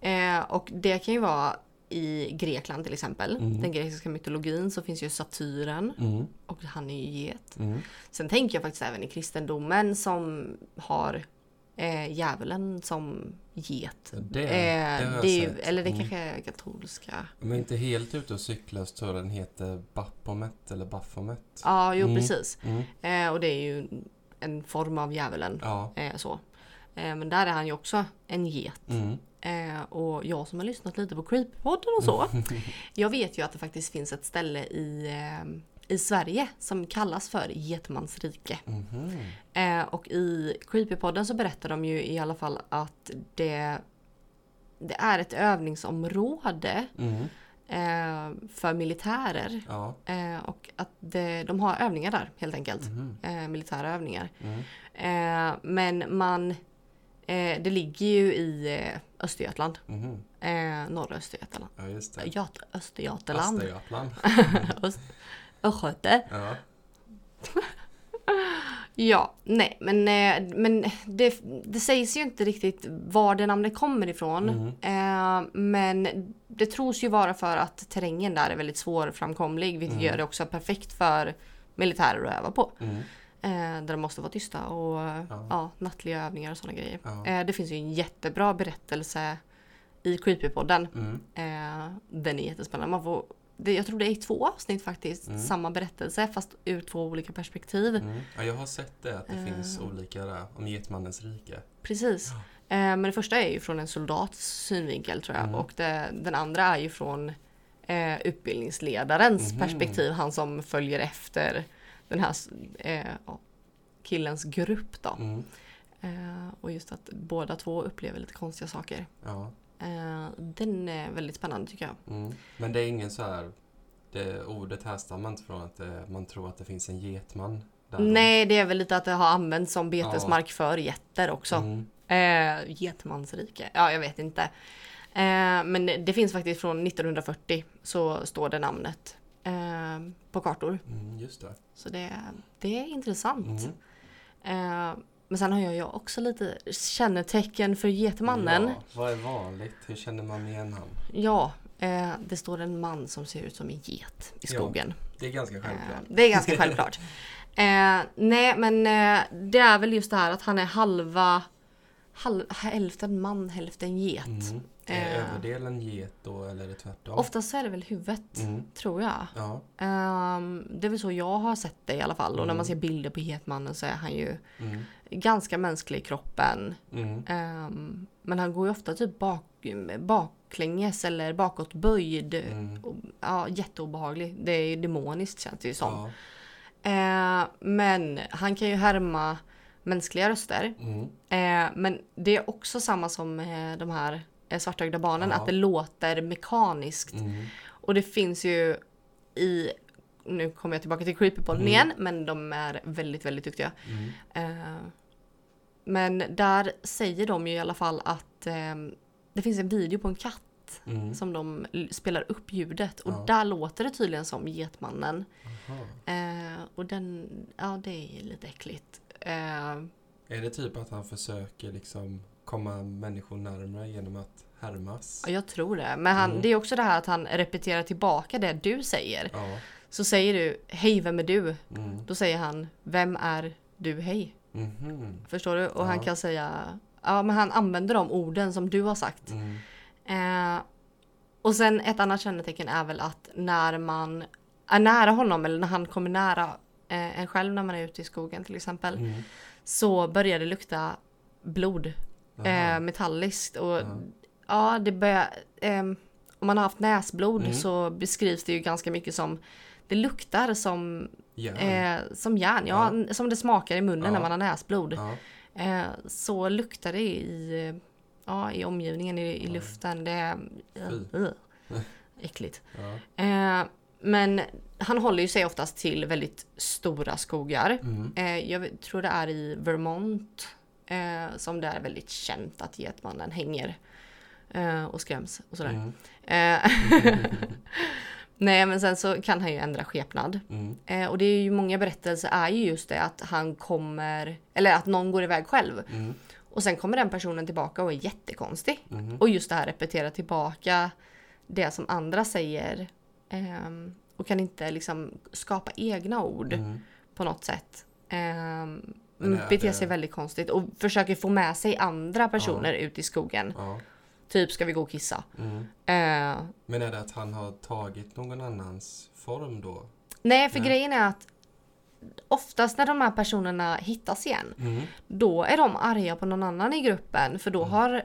Speaker 1: Eh, och det kan ju vara i Grekland till exempel.
Speaker 2: Mm.
Speaker 1: Den grekiska mytologin så finns ju Satyren
Speaker 2: Mm.
Speaker 1: och han är ju get.
Speaker 2: Mm.
Speaker 1: Sen tänker jag faktiskt även i kristendomen som har eh, djävulen som get.
Speaker 2: Det,
Speaker 1: Eh,
Speaker 2: det
Speaker 1: det är eller det
Speaker 2: Mm.
Speaker 1: kanske är katolska.
Speaker 2: Om jag inte helt ute och cyklar så tror jag den heter Baphomet eller Baphomet.
Speaker 1: Ja, jo
Speaker 2: Mm.
Speaker 1: precis.
Speaker 2: Mm.
Speaker 1: Eh, och det är ju en form av djävulen.
Speaker 2: Ja.
Speaker 1: Eh, så. Eh, men där är han ju också en get.
Speaker 2: Mm.
Speaker 1: Eh, och jag som har lyssnat lite på Creepypodden och så. Jag vet ju att det faktiskt finns ett ställe i eh, i Sverige som kallas för Getmans rike.
Speaker 2: Mhm.
Speaker 1: Eh, och i Creepypodden så berättar de ju i alla fall att det, det är ett övningsområde
Speaker 2: Mm.
Speaker 1: eh, för militärer.
Speaker 2: Ja.
Speaker 1: Eh, och att det, de har övningar där helt enkelt. Eh, militära övningar.
Speaker 2: Mm.
Speaker 1: Eh, men man, eh, det ligger ju i Östergötland.
Speaker 2: Mhm.
Speaker 1: Eh, norra Östergötland.
Speaker 2: Ja, just det.
Speaker 1: Göt, Östergötland.
Speaker 2: Östergötland.
Speaker 1: Öst, Östgöte.
Speaker 2: Ja.
Speaker 1: Ja, nej men, eh, men det, det sägs ju inte riktigt var det namnet kommer ifrån.
Speaker 2: Mm.
Speaker 1: Eh, men det tros ju vara för att terrängen där är väldigt svårframkomlig. Vilket
Speaker 2: Mm.
Speaker 1: gör det också perfekt för militärer att öva på.
Speaker 2: Mm.
Speaker 1: Eh, där de måste vara tysta och ja.
Speaker 2: Ja.
Speaker 1: nattliga övningar och sådana grejer.
Speaker 2: Ja.
Speaker 1: Eh, det finns ju en jättebra berättelse i Creepypodden.
Speaker 2: Mm.
Speaker 1: Eh, den är jättespännande. Man får, det, jag tror det är i två avsnitt faktiskt.
Speaker 2: Mm.
Speaker 1: Samma berättelse fast ur två olika perspektiv.
Speaker 2: Mm. Ja, jag har sett det, att det
Speaker 1: Eh.
Speaker 2: finns olika där om Getmannens rike.
Speaker 1: Precis. Eh, men det första är ju från en soldats synvinkel tror jag.
Speaker 2: Mm.
Speaker 1: Och det, den andra är ju från eh, utbildningsledarens
Speaker 2: Mhm.
Speaker 1: perspektiv. Han som följer efter den här ja, killens grupp då.
Speaker 2: Mm.
Speaker 1: Och just att båda två upplever lite konstiga saker.
Speaker 2: Ja.
Speaker 1: Eh, den är väldigt spännande tycker jag.
Speaker 2: Mm. Men det är ingen så här... Det ordet härstammar inte från att det, man tror att det finns en getman där.
Speaker 1: Nej, det är väl lite att det har använts som betesmark för getter också.
Speaker 2: Mm.
Speaker 1: Eh, Getmansrike. Ja, jag vet inte. Eh, men det finns faktiskt från 1940 så står det namnet eh, på kartor.
Speaker 2: Mm, just det.
Speaker 1: Så det, det är intressant.
Speaker 2: Mm.
Speaker 1: Eh, men sen har jag ju också lite kännetecken för Getmannen.
Speaker 2: Ja, vad är vanligt? Hur känner man igen han?
Speaker 1: Ja, eh, det står en man som ser ut som en get i
Speaker 2: Ja,
Speaker 1: skogen.
Speaker 2: Det är ganska
Speaker 1: Eh,
Speaker 2: självklart.
Speaker 1: det är ganska självklart. Eh, nej, men eh, det är väl just det här att han är halva, halv, hälften man, hälften get.
Speaker 2: Mm. Är
Speaker 1: Eh.
Speaker 2: överdelen get då eller är det tvärtom?
Speaker 1: Oftast så är det väl huvudet,
Speaker 2: Mm.
Speaker 1: tror jag.
Speaker 2: Ja.
Speaker 1: Ehm, det är väl så jag har sett det i alla fall. Och när
Speaker 2: Mm.
Speaker 1: man ser bilder på Getmannen så är han ju
Speaker 2: Mm.
Speaker 1: ganska mänsklig i kroppen.
Speaker 2: Mm.
Speaker 1: Ehm, men han går ju ofta typ bak, baklänges eller bakåtböjd.
Speaker 2: Mm.
Speaker 1: Och, Ja, jätteobehaglig. Det är ju demoniskt känns det ju som.
Speaker 2: Ja.
Speaker 1: Eh, men han kan ju härma mänskliga röster.
Speaker 2: Mm.
Speaker 1: Eh, men det är också samma som eh, de här eh, svartögda barnen,
Speaker 2: Ja.
Speaker 1: att det låter mekaniskt.
Speaker 2: Mm.
Speaker 1: Och det finns ju i, nu kommer jag tillbaka till Creepypodden
Speaker 2: Mm.
Speaker 1: igen, men de är väldigt, väldigt duktiga.
Speaker 2: Mm.
Speaker 1: Eh, men där säger de ju i alla fall att eh, det finns en video på en katt
Speaker 2: Mm.
Speaker 1: som de spelar upp ljudet och
Speaker 2: Ja.
Speaker 1: där låter det tydligen som Getmannen. Eh, och den, ja det är lite äckligt. Eh,
Speaker 2: Är det typ att han försöker liksom komma människor närmare genom att härmas?
Speaker 1: ja, jag tror det. Men han,
Speaker 2: Mm.
Speaker 1: det är också det här att han repeterar tillbaka det du säger.
Speaker 2: Ja.
Speaker 1: Så säger du hej vem är du?
Speaker 2: Mm.
Speaker 1: Då säger han vem är du hej?
Speaker 2: Mhm.
Speaker 1: Förstår du? Och han
Speaker 2: Ja.
Speaker 1: kan säga ja men han använder de orden som du har sagt.
Speaker 2: Mm.
Speaker 1: Eh, och sen ett annat kännetecken är väl att när man är nära honom eller när han kommer nära eh, en själv när man är ute i skogen till exempel.
Speaker 2: Mm.
Speaker 1: Så börjar det lukta blod. Eh, metalliskt. Och
Speaker 2: Ja.
Speaker 1: ja, det börjar... ehm, om man har haft näsblod
Speaker 2: Mm.
Speaker 1: så beskrivs det ju ganska mycket som det luktar som,
Speaker 2: Järn.
Speaker 1: eh, som järn, ja, som det smakar i munnen
Speaker 2: Ja.
Speaker 1: när man har näsblod.
Speaker 2: Ja.
Speaker 1: Eh, så luktar det i, eh, ja, i omgivningen, i, i
Speaker 2: Ja.
Speaker 1: luften. Det är
Speaker 2: Fy.
Speaker 1: uh, äckligt.
Speaker 2: Ja.
Speaker 1: Eh, men han håller ju sig oftast till väldigt stora skogar.
Speaker 2: Mm.
Speaker 1: Eh, jag tror det är i Vermont eh, som det är väldigt känt att getmannen hänger eh, och skräms och sådär.
Speaker 2: Mm.
Speaker 1: Eh, Nej men sen så kan han ju ändra skepnad.
Speaker 2: Mm.
Speaker 1: Eh, och det är ju många berättelser är ju just det att han kommer, eller att någon går iväg själv.
Speaker 2: Mm.
Speaker 1: Och sen kommer den personen tillbaka och är jättekonstig.
Speaker 2: Mm.
Speaker 1: Och just det här repetera tillbaka det som andra säger. ehm, och kan inte liksom skapa egna ord
Speaker 2: Mm.
Speaker 1: på något sätt. Um,
Speaker 2: Men är
Speaker 1: beter sig väldigt konstigt och försöker få med sig andra personer ut i skogen.
Speaker 2: Ja.
Speaker 1: Typ ska vi gå och kissa.
Speaker 2: Mm.
Speaker 1: Eh,
Speaker 2: Men är det att han har tagit någon annans form då?
Speaker 1: nej, för
Speaker 2: Nej.
Speaker 1: grejen är att oftast när de här personerna hittas igen,
Speaker 2: Mm.
Speaker 1: då är de arga på någon annan i gruppen. För då
Speaker 2: Mm.
Speaker 1: har...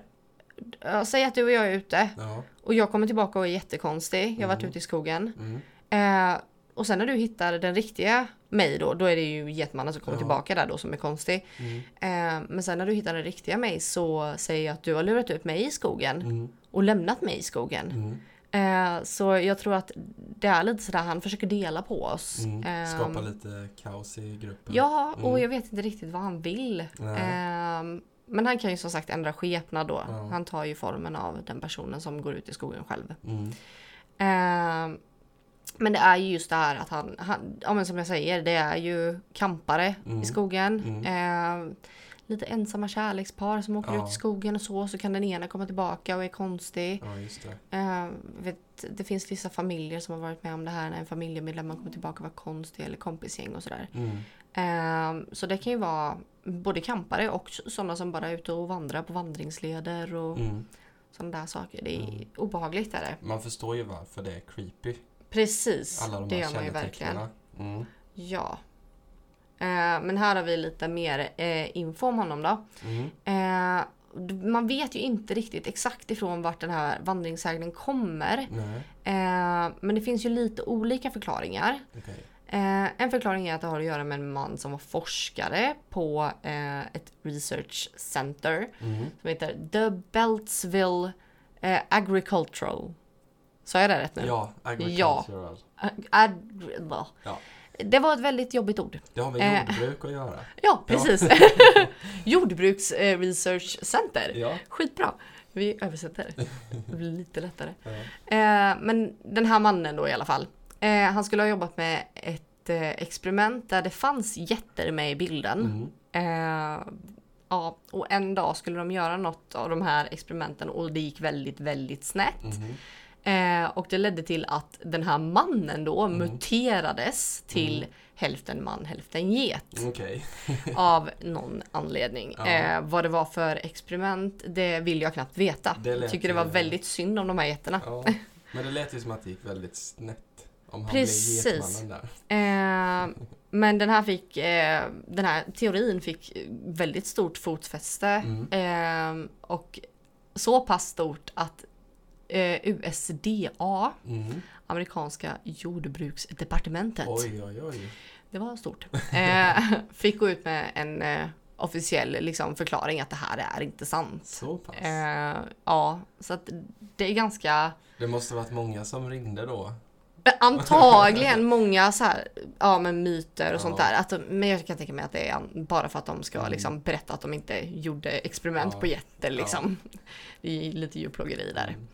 Speaker 1: ja, Säg att du och jag är ute
Speaker 2: Ja.
Speaker 1: och jag kommer tillbaka och är jättekonstig. Jag har varit
Speaker 2: Mm.
Speaker 1: ute i skogen.
Speaker 2: Mm.
Speaker 1: Eh, och sen när du hittar den riktiga mig då, då är det ju Getmannen som kommer
Speaker 2: Ja.
Speaker 1: tillbaka där då som är konstig.
Speaker 2: Mm.
Speaker 1: Eh, men sen när du hittar den riktiga mig så säger jag att du har lurat ut mig i skogen
Speaker 2: Mm.
Speaker 1: och lämnat mig i skogen.
Speaker 2: Mm.
Speaker 1: Eh, så jag tror att det är lite sådär, han försöker dela på oss.
Speaker 2: Mm.
Speaker 1: Ehm,
Speaker 2: Skapa lite kaos i gruppen.
Speaker 1: Ja, och
Speaker 2: Mm.
Speaker 1: jag vet inte riktigt vad han vill. Ehm, men han kan ju som sagt ändra skepnad då.
Speaker 2: Ja.
Speaker 1: Han tar ju formen av den personen som går ut i skogen själv. Men det är ju just det här att han, han ja men som jag säger, det är ju kampare
Speaker 2: Mm.
Speaker 1: i skogen.
Speaker 2: Mm.
Speaker 1: Ehm, lite ensamma kärlekspar som åker
Speaker 2: Ja.
Speaker 1: ut i skogen och så, så kan den ena komma tillbaka och är konstig.
Speaker 2: Ja, det.
Speaker 1: Ehm, vet, det finns vissa familjer som har varit med om det här när en familjemedlem kommer tillbaka och var konstig eller kompisgäng och sådär.
Speaker 2: Mm.
Speaker 1: Ehm, så det kan ju vara både kampare och sådana som bara är ute och vandrar på vandringsleder och
Speaker 2: Mm.
Speaker 1: sådana där saker. Det är
Speaker 2: Mm.
Speaker 1: obehagligt är det.
Speaker 2: Man förstår ju varför det är creepy.
Speaker 1: Precis,
Speaker 2: Alla de
Speaker 1: det gör man ju verkligen.
Speaker 2: Mm.
Speaker 1: Ja. Eh, men här har vi lite mer eh, info om honom då.
Speaker 2: Mm.
Speaker 1: Eh, man vet ju inte riktigt exakt ifrån vart den här vandringssägnen kommer. Eh, men det finns ju lite olika förklaringar.
Speaker 2: okej.
Speaker 1: Eh, en förklaring är att det har att göra med en man som var forskare på eh, ett research center
Speaker 2: Mm.
Speaker 1: som heter The Beltsville Agricultural. Sa jag det rätt nu?
Speaker 2: Ja,
Speaker 1: blah.
Speaker 2: Ja.
Speaker 1: Det var ett väldigt jobbigt ord.
Speaker 2: Det har med
Speaker 1: Eh.
Speaker 2: jordbruk att göra.
Speaker 1: Ja, precis. Jordbruks eh, research center.
Speaker 2: Ja.
Speaker 1: Skitbra. Vi översätter. Det blir lite lättare.
Speaker 2: Ja.
Speaker 1: Eh, men den här mannen då i alla fall. Eh, han skulle ha jobbat med ett eh, experiment där det fanns getter med i bilden.
Speaker 2: Mm.
Speaker 1: Eh, ja, och en dag skulle de göra något av de här experimenten och det gick väldigt, väldigt snett.
Speaker 2: Mhm.
Speaker 1: Eh, och det ledde till att den här mannen då
Speaker 2: Mm.
Speaker 1: muterades till hälften man, hälften get.
Speaker 2: Okej.
Speaker 1: Av någon anledning.
Speaker 2: Ja.
Speaker 1: Eh, vad det var för experiment, det vill jag knappt veta. Jag tycker det var väldigt synd om de här getterna.
Speaker 2: Ja. Men det lät ju som att det gick väldigt snett. Om han
Speaker 1: Precis.
Speaker 2: blev getmannen där.
Speaker 1: Eh, men den här, fick, eh, den här teorin fick väldigt stort fotfäste.
Speaker 2: Mm.
Speaker 1: Eh, och så pass stort att eh, USDA,
Speaker 2: Mm.
Speaker 1: amerikanska jordbruksdepartementet,
Speaker 2: Oj, oj, oj.
Speaker 1: det var stort, eh, fick gå ut med en eh, officiell liksom, förklaring att det här är inte sant.
Speaker 2: Så pass.
Speaker 1: Eh, ja, så att det är ganska
Speaker 2: Det måste varit många som ringde då.
Speaker 1: Antagligen många så här, ja, men myter och sånt
Speaker 2: Ja.
Speaker 1: där. Att de, men jag kan tänka mig att det är bara för att de ska
Speaker 2: Mm.
Speaker 1: liksom berätta att de inte gjorde experiment
Speaker 2: Ja.
Speaker 1: på getter liksom. Det är lite djurplågeri där.
Speaker 2: Mm.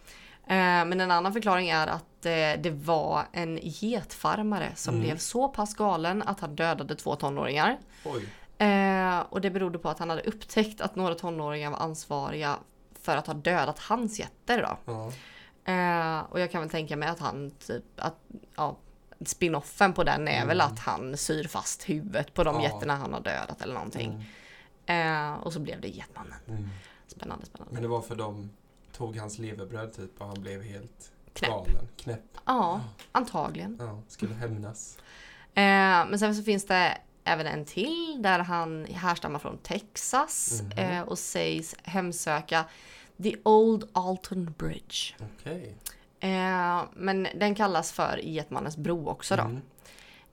Speaker 1: Eh, men en annan förklaring är att eh, det var en getfarmare som
Speaker 2: Mm.
Speaker 1: blev så pass galen att han dödade två tonåringar.
Speaker 2: Oj.
Speaker 1: Eh, och det berodde på att han hade upptäckt att några tonåringar var ansvariga för att ha dödat hans getter då.
Speaker 2: Ja.
Speaker 1: Eh, och jag kan väl tänka mig att han typ, att, ja, spinoffen på den är väl
Speaker 2: Mm.
Speaker 1: att han syr fast huvudet på de
Speaker 2: Ja.
Speaker 1: getterna han har dödat eller någonting.
Speaker 2: Mm.
Speaker 1: Eh, och så blev det Getmannen.
Speaker 2: Mm.
Speaker 1: Spännande, spännande.
Speaker 2: Men det var för de tog hans levebröd typ och han blev helt
Speaker 1: Knäpp.
Speaker 2: galen. Knäpp.
Speaker 1: Ja, antagligen.
Speaker 2: Ja, skulle hämnas.
Speaker 1: Eh, men sen så finns det även en till där han härstammar från Texas
Speaker 2: Mhm.
Speaker 1: eh, och sägs hemsöka The Old Alton Bridge.
Speaker 2: Okej.
Speaker 1: Eh, men den kallas för Getmannens bro också då.
Speaker 2: Mm.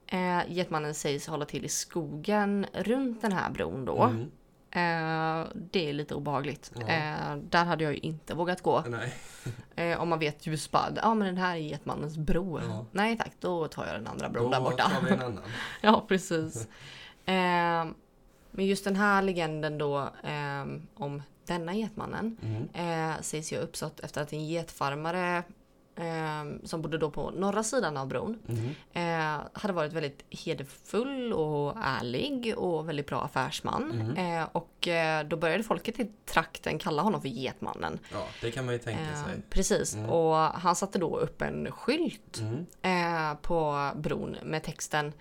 Speaker 1: Eh, Getmannen sägs hålla till i skogen runt den här bron då.
Speaker 2: Mm.
Speaker 1: Eh, det är lite obehagligt.
Speaker 2: Ja.
Speaker 1: Eh, där hade jag ju inte vågat gå. Eh, om man vet just bara, ja men den här är Getmannens bro.
Speaker 2: Ja.
Speaker 1: Nej tack, då tar jag den andra bron
Speaker 2: Då
Speaker 1: där borta.
Speaker 2: tar vi en annan.
Speaker 1: ja, precis. eh, men just den här legenden då om denna getmannen
Speaker 2: Mm.
Speaker 1: sägs ju ha uppstått efter att en getfarmare eh, som bodde då på norra sidan av bron
Speaker 2: Mm.
Speaker 1: eh, hade varit väldigt hederfull och ärlig och väldigt bra affärsman.
Speaker 2: Mm.
Speaker 1: Eh, och då började folket i trakten kalla honom för Getmannen.
Speaker 2: Ja, det kan man ju tänka
Speaker 1: Eh,
Speaker 2: sig.
Speaker 1: precis,
Speaker 2: Mm.
Speaker 1: och han satte då upp en skylt
Speaker 2: Mm.
Speaker 1: eh, på bron med texten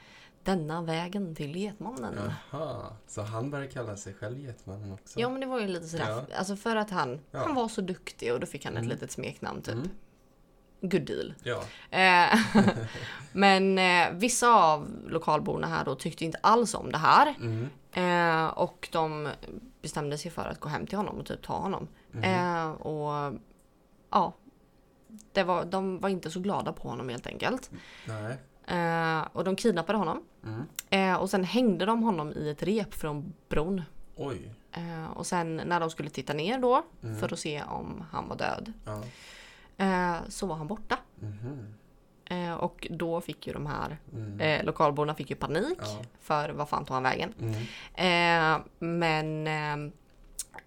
Speaker 1: Denna vägen till Getmannen.
Speaker 2: Jaha, så han börjar kalla sig själv Getmannen också?
Speaker 1: Ja men det var ju lite sådär,
Speaker 2: Ja.
Speaker 1: alltså för att han,
Speaker 2: Ja.
Speaker 1: han var så duktig och då fick han ett
Speaker 2: Mm.
Speaker 1: litet smeknamn typ.
Speaker 2: Mm.
Speaker 1: Good deal.
Speaker 2: Ja.
Speaker 1: Eh, men eh, vissa av lokalborna här då tyckte inte alls om det här.
Speaker 2: Mm.
Speaker 1: Eh, och de bestämde sig för att gå hem till honom och typ ta honom.
Speaker 2: Mm.
Speaker 1: Eh, och ja, det var, de var inte så glada på honom helt enkelt.
Speaker 2: Nej.
Speaker 1: Eh, och de kidnappade honom.
Speaker 2: Mm.
Speaker 1: Och sen hängde de honom i ett rep från bron.
Speaker 2: Oj.
Speaker 1: Och sen när de skulle titta ner då
Speaker 2: Mm.
Speaker 1: för att se om han var död
Speaker 2: Ja.
Speaker 1: Eh, så var han borta.
Speaker 2: Mhm.
Speaker 1: Eh, och då fick ju de här
Speaker 2: Mm.
Speaker 1: eh, lokalborna fick ju panik
Speaker 2: Ja.
Speaker 1: för vad fan tog han vägen?
Speaker 2: Mm.
Speaker 1: Eh, men eh,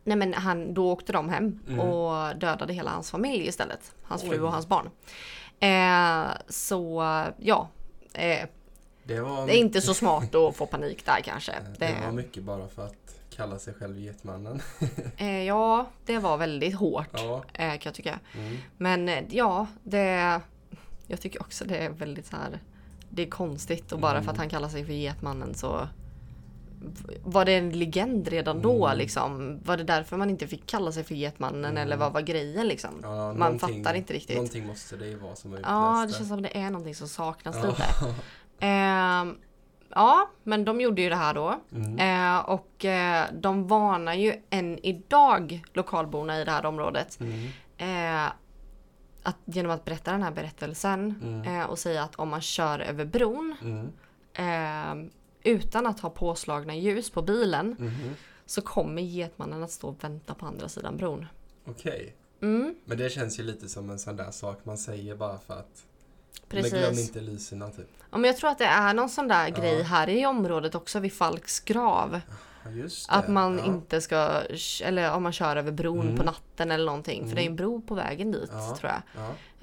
Speaker 1: Nej men han, då åkte de hem
Speaker 2: Mm.
Speaker 1: och dödade hela hans familj istället. Hans fru
Speaker 2: Oj.
Speaker 1: och hans barn. Eh, så ja,
Speaker 2: Det var,
Speaker 1: det är inte så smart att få panik där kanske.
Speaker 2: det var
Speaker 1: Det,
Speaker 2: mycket bara för att kalla sig själv Getmannen.
Speaker 1: eh, ja, det var väldigt hårt
Speaker 2: Ja.
Speaker 1: eh, kan jag tycka.
Speaker 2: Mm.
Speaker 1: Men eh, ja, det... Jag tycker också det är väldigt så här... Det är konstigt och bara för att
Speaker 2: Mm.
Speaker 1: han kallar sig för Getmannen så... Var det en legend redan då
Speaker 2: Mm.
Speaker 1: liksom? Var det därför man inte fick kalla sig för Getmannen
Speaker 2: Mm.
Speaker 1: eller vad var grejen liksom?
Speaker 2: Ja,
Speaker 1: man fattar inte riktigt.
Speaker 2: Någonting måste det ju vara som har utlöst
Speaker 1: Ja, det känns som det är någonting som saknas
Speaker 2: Ja.
Speaker 1: lite. Ehm, ja, men de gjorde ju det här då.
Speaker 2: Mm.
Speaker 1: Eh, och eh, de varnar ju än idag lokalborna i det här området
Speaker 2: Mm.
Speaker 1: eh, att, genom att berätta den här berättelsen
Speaker 2: Mm.
Speaker 1: eh, och säga att om man kör över bron
Speaker 2: Mm.
Speaker 1: eh, utan att ha påslagna ljus på bilen
Speaker 2: Mhm.
Speaker 1: så kommer getmannen att stå och vänta på andra sidan bron.
Speaker 2: Okej.
Speaker 1: Mm,
Speaker 2: Men det känns ju lite som en sån där sak man säger bara för att Men glöm
Speaker 1: precis.
Speaker 2: inte lyserna typ.
Speaker 1: Ja, men jag tror att det är någon sån där
Speaker 2: Ja.
Speaker 1: grej här i området också vid Falks grav.
Speaker 2: Just det.
Speaker 1: Att man
Speaker 2: ja.
Speaker 1: inte ska, eller om man kör över bron
Speaker 2: Mm.
Speaker 1: på natten eller någonting. För
Speaker 2: Mm.
Speaker 1: det är en bro på vägen dit
Speaker 2: Ja.
Speaker 1: tror jag.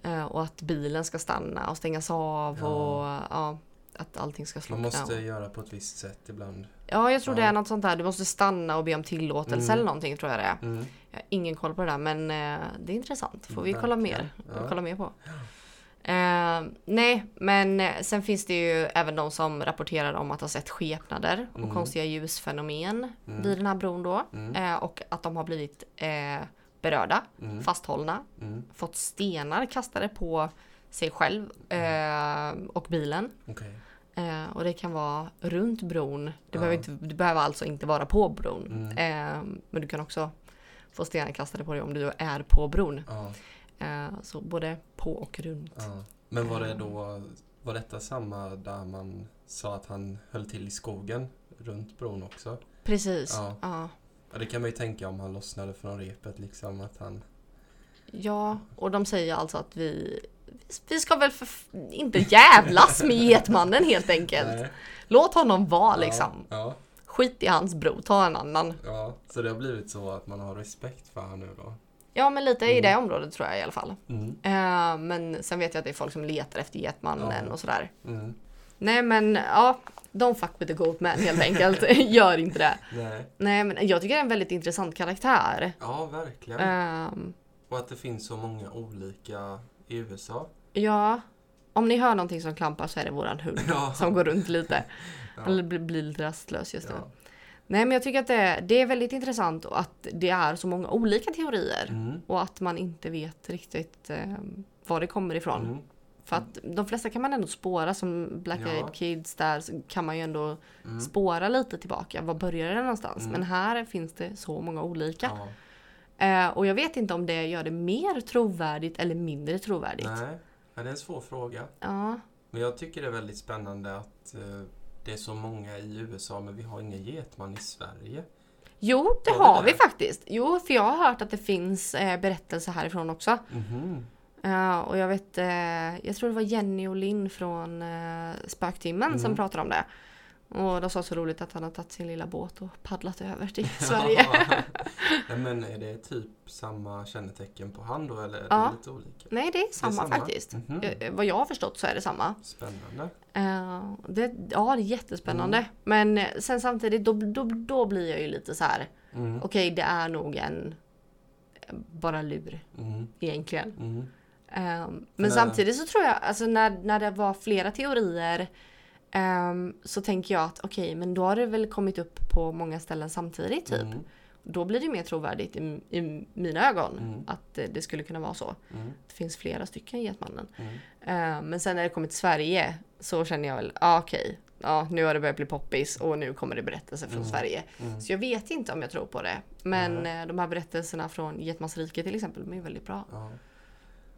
Speaker 2: Ja.
Speaker 1: Eh, och att bilen ska stanna och stängas av och ja, att allting ska
Speaker 2: Man
Speaker 1: slockna.
Speaker 2: måste göra på ett visst sätt ibland.
Speaker 1: Ja, jag tror det är något sånt där. Du måste stanna och be om tillåtelse
Speaker 2: Mm.
Speaker 1: eller någonting tror jag det är.
Speaker 2: Mm.
Speaker 1: Jag har ingen koll på det där men eh, det är intressant. Får vi kolla mer, kolla mer på. Eh, nej, men eh, sen finns det ju även de som rapporterar om att ha sett skepnader och
Speaker 2: Mm.
Speaker 1: konstiga ljusfenomen
Speaker 2: Mm.
Speaker 1: vid den här bron då.
Speaker 2: Mm.
Speaker 1: Eh, och att de har blivit eh, berörda,
Speaker 2: Mm.
Speaker 1: fasthållna,
Speaker 2: Mm.
Speaker 1: fått stenar kastade på sig själv eh, och bilen.
Speaker 2: Okej.
Speaker 1: Eh, och det kan vara runt bron. Det, behöver, inte, det behöver alltså inte vara på bron.
Speaker 2: Mm.
Speaker 1: Men du kan också få stenar kastade på dig om du är på bron. Eh, så både på och runt.
Speaker 2: Ja. Men var det då, var detta samma där man sa att han höll till i skogen runt bron också?
Speaker 1: Precis.
Speaker 2: Ja.
Speaker 1: Ja.
Speaker 2: Ja, det kan man ju tänka om han lossnade från repet liksom att han...
Speaker 1: ja, och de säger alltså att vi vi ska väl för, inte jävlas med Getmannen helt enkelt.
Speaker 2: Nej.
Speaker 1: Låt honom vara liksom.
Speaker 2: Ja,
Speaker 1: Skit i hans bro, ta en annan.
Speaker 2: ja, så det har blivit så att man har respekt för honom nu då?
Speaker 1: Ja men lite i
Speaker 2: Mm.
Speaker 1: det området tror jag i alla fall. Eh, men sen vet jag att det är folk som letar efter Getmannen och sådär.
Speaker 2: Mm.
Speaker 1: Nej men ja, don't fuck with the goat man helt enkelt. Gör inte det.
Speaker 2: Nej.
Speaker 1: Nej men jag tycker det är en väldigt intressant karaktär.
Speaker 2: Ja, verkligen.
Speaker 1: Ehm,
Speaker 2: Och att det finns så många olika i USA.
Speaker 1: ja, om ni hör någonting som klampar så är det våran hund
Speaker 2: Ja.
Speaker 1: som går runt lite.
Speaker 2: Ja.
Speaker 1: Eller blir, blir lite rastlös just nu.
Speaker 2: Ja.
Speaker 1: Nej men jag tycker att det, det är väldigt intressant att det är så många olika teorier.
Speaker 2: Mm.
Speaker 1: Och att man inte vet riktigt eh, var det kommer ifrån.
Speaker 2: Mm.
Speaker 1: För att de flesta kan man ändå spåra som Black
Speaker 2: Ja.
Speaker 1: Eyed Kids där kan man ju ändå
Speaker 2: Mm.
Speaker 1: spåra lite tillbaka. Var börjar det någonstans?
Speaker 2: Mm.
Speaker 1: Men här finns det så många olika.
Speaker 2: Ja.
Speaker 1: Eh, och jag vet inte om det gör det mer trovärdigt eller mindre trovärdigt.
Speaker 2: Nej, ja, det är en svår fråga.
Speaker 1: Ja,
Speaker 2: Men jag tycker det är väldigt spännande att eh, det är så många i USA men vi har ingen getman i Sverige.
Speaker 1: Jo, det
Speaker 2: Har vi
Speaker 1: har
Speaker 2: det?
Speaker 1: vi faktiskt. Jo, för jag har hört att det finns eh, berättelser härifrån också.
Speaker 2: Mhm.
Speaker 1: Eh, och jag vet, eh, jag tror det var Jenny och Linn från eh, Spöktimmen som
Speaker 2: Mm.
Speaker 1: pratade om det. Och de sa så roligt att han har tagit sin lilla båt och paddlat över till Sverige.
Speaker 2: Nej, men är det typ samma kännetecken på han då eller är
Speaker 1: Ja.
Speaker 2: det lite olika?
Speaker 1: Nej, det är samma,
Speaker 2: samma?
Speaker 1: faktiskt.
Speaker 2: Mhm.
Speaker 1: Eh, vad jag har förstått så är det samma.
Speaker 2: Spännande.
Speaker 1: Eh, det, ja, det är jättespännande.
Speaker 2: Mm.
Speaker 1: Men sen samtidigt, då, då, då blir jag ju lite så här.
Speaker 2: Mm.
Speaker 1: Okej, det är nog en bara lur
Speaker 2: Mm.
Speaker 1: egentligen.
Speaker 2: Mm.
Speaker 1: Ehm, men samtidigt så tror jag, alltså när, när det var flera teorier ehm, så tänker jag att okej, men då har det väl kommit upp på många ställen samtidigt typ.
Speaker 2: Mm.
Speaker 1: Då blir det mer trovärdigt i, i mina ögon
Speaker 2: Mm.
Speaker 1: att det, det skulle kunna vara så.
Speaker 2: Mm.
Speaker 1: Det finns flera stycken Getmannen. Ehm, men sen när det kommer till Sverige så känner jag väl, ah, okej, ja, nu har det börjat bli poppis och nu kommer det berättelser från
Speaker 2: Mm.
Speaker 1: Sverige.
Speaker 2: Mm.
Speaker 1: Så jag vet inte om jag tror på det. Men eh, de här berättelserna från Getmansriket till exempel, de är väldigt bra.
Speaker 2: Ja.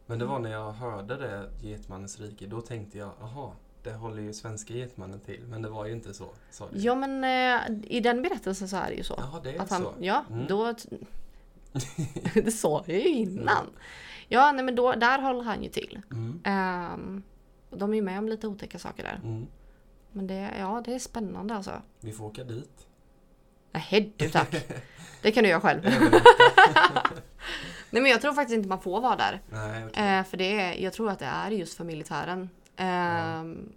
Speaker 2: Men det var när jag hörde det, Getmannens rike, då tänkte jag, aha, det håller ju svenska Getmannen till. Men det var ju inte så, du.
Speaker 1: Ja men eh, i den berättelsen så är det ju så.
Speaker 2: Jaha, det är
Speaker 1: Att han,
Speaker 2: så.
Speaker 1: ja,
Speaker 2: Mm.
Speaker 1: då... det sa jag ju innan. Ja, nej men då, där håller han ju till.
Speaker 2: Mm.
Speaker 1: Och de är ju med om lite otäcka saker där.
Speaker 2: Mm.
Speaker 1: Men det, ja, det är spännande alltså.
Speaker 2: Vi får åka dit.
Speaker 1: Nej du tack. Det kan du göra själv. Nej men jag tror faktiskt inte man får vara där.
Speaker 2: Nej, okej.
Speaker 1: Eh, för det är, jag tror att det är just för militären. Ehm,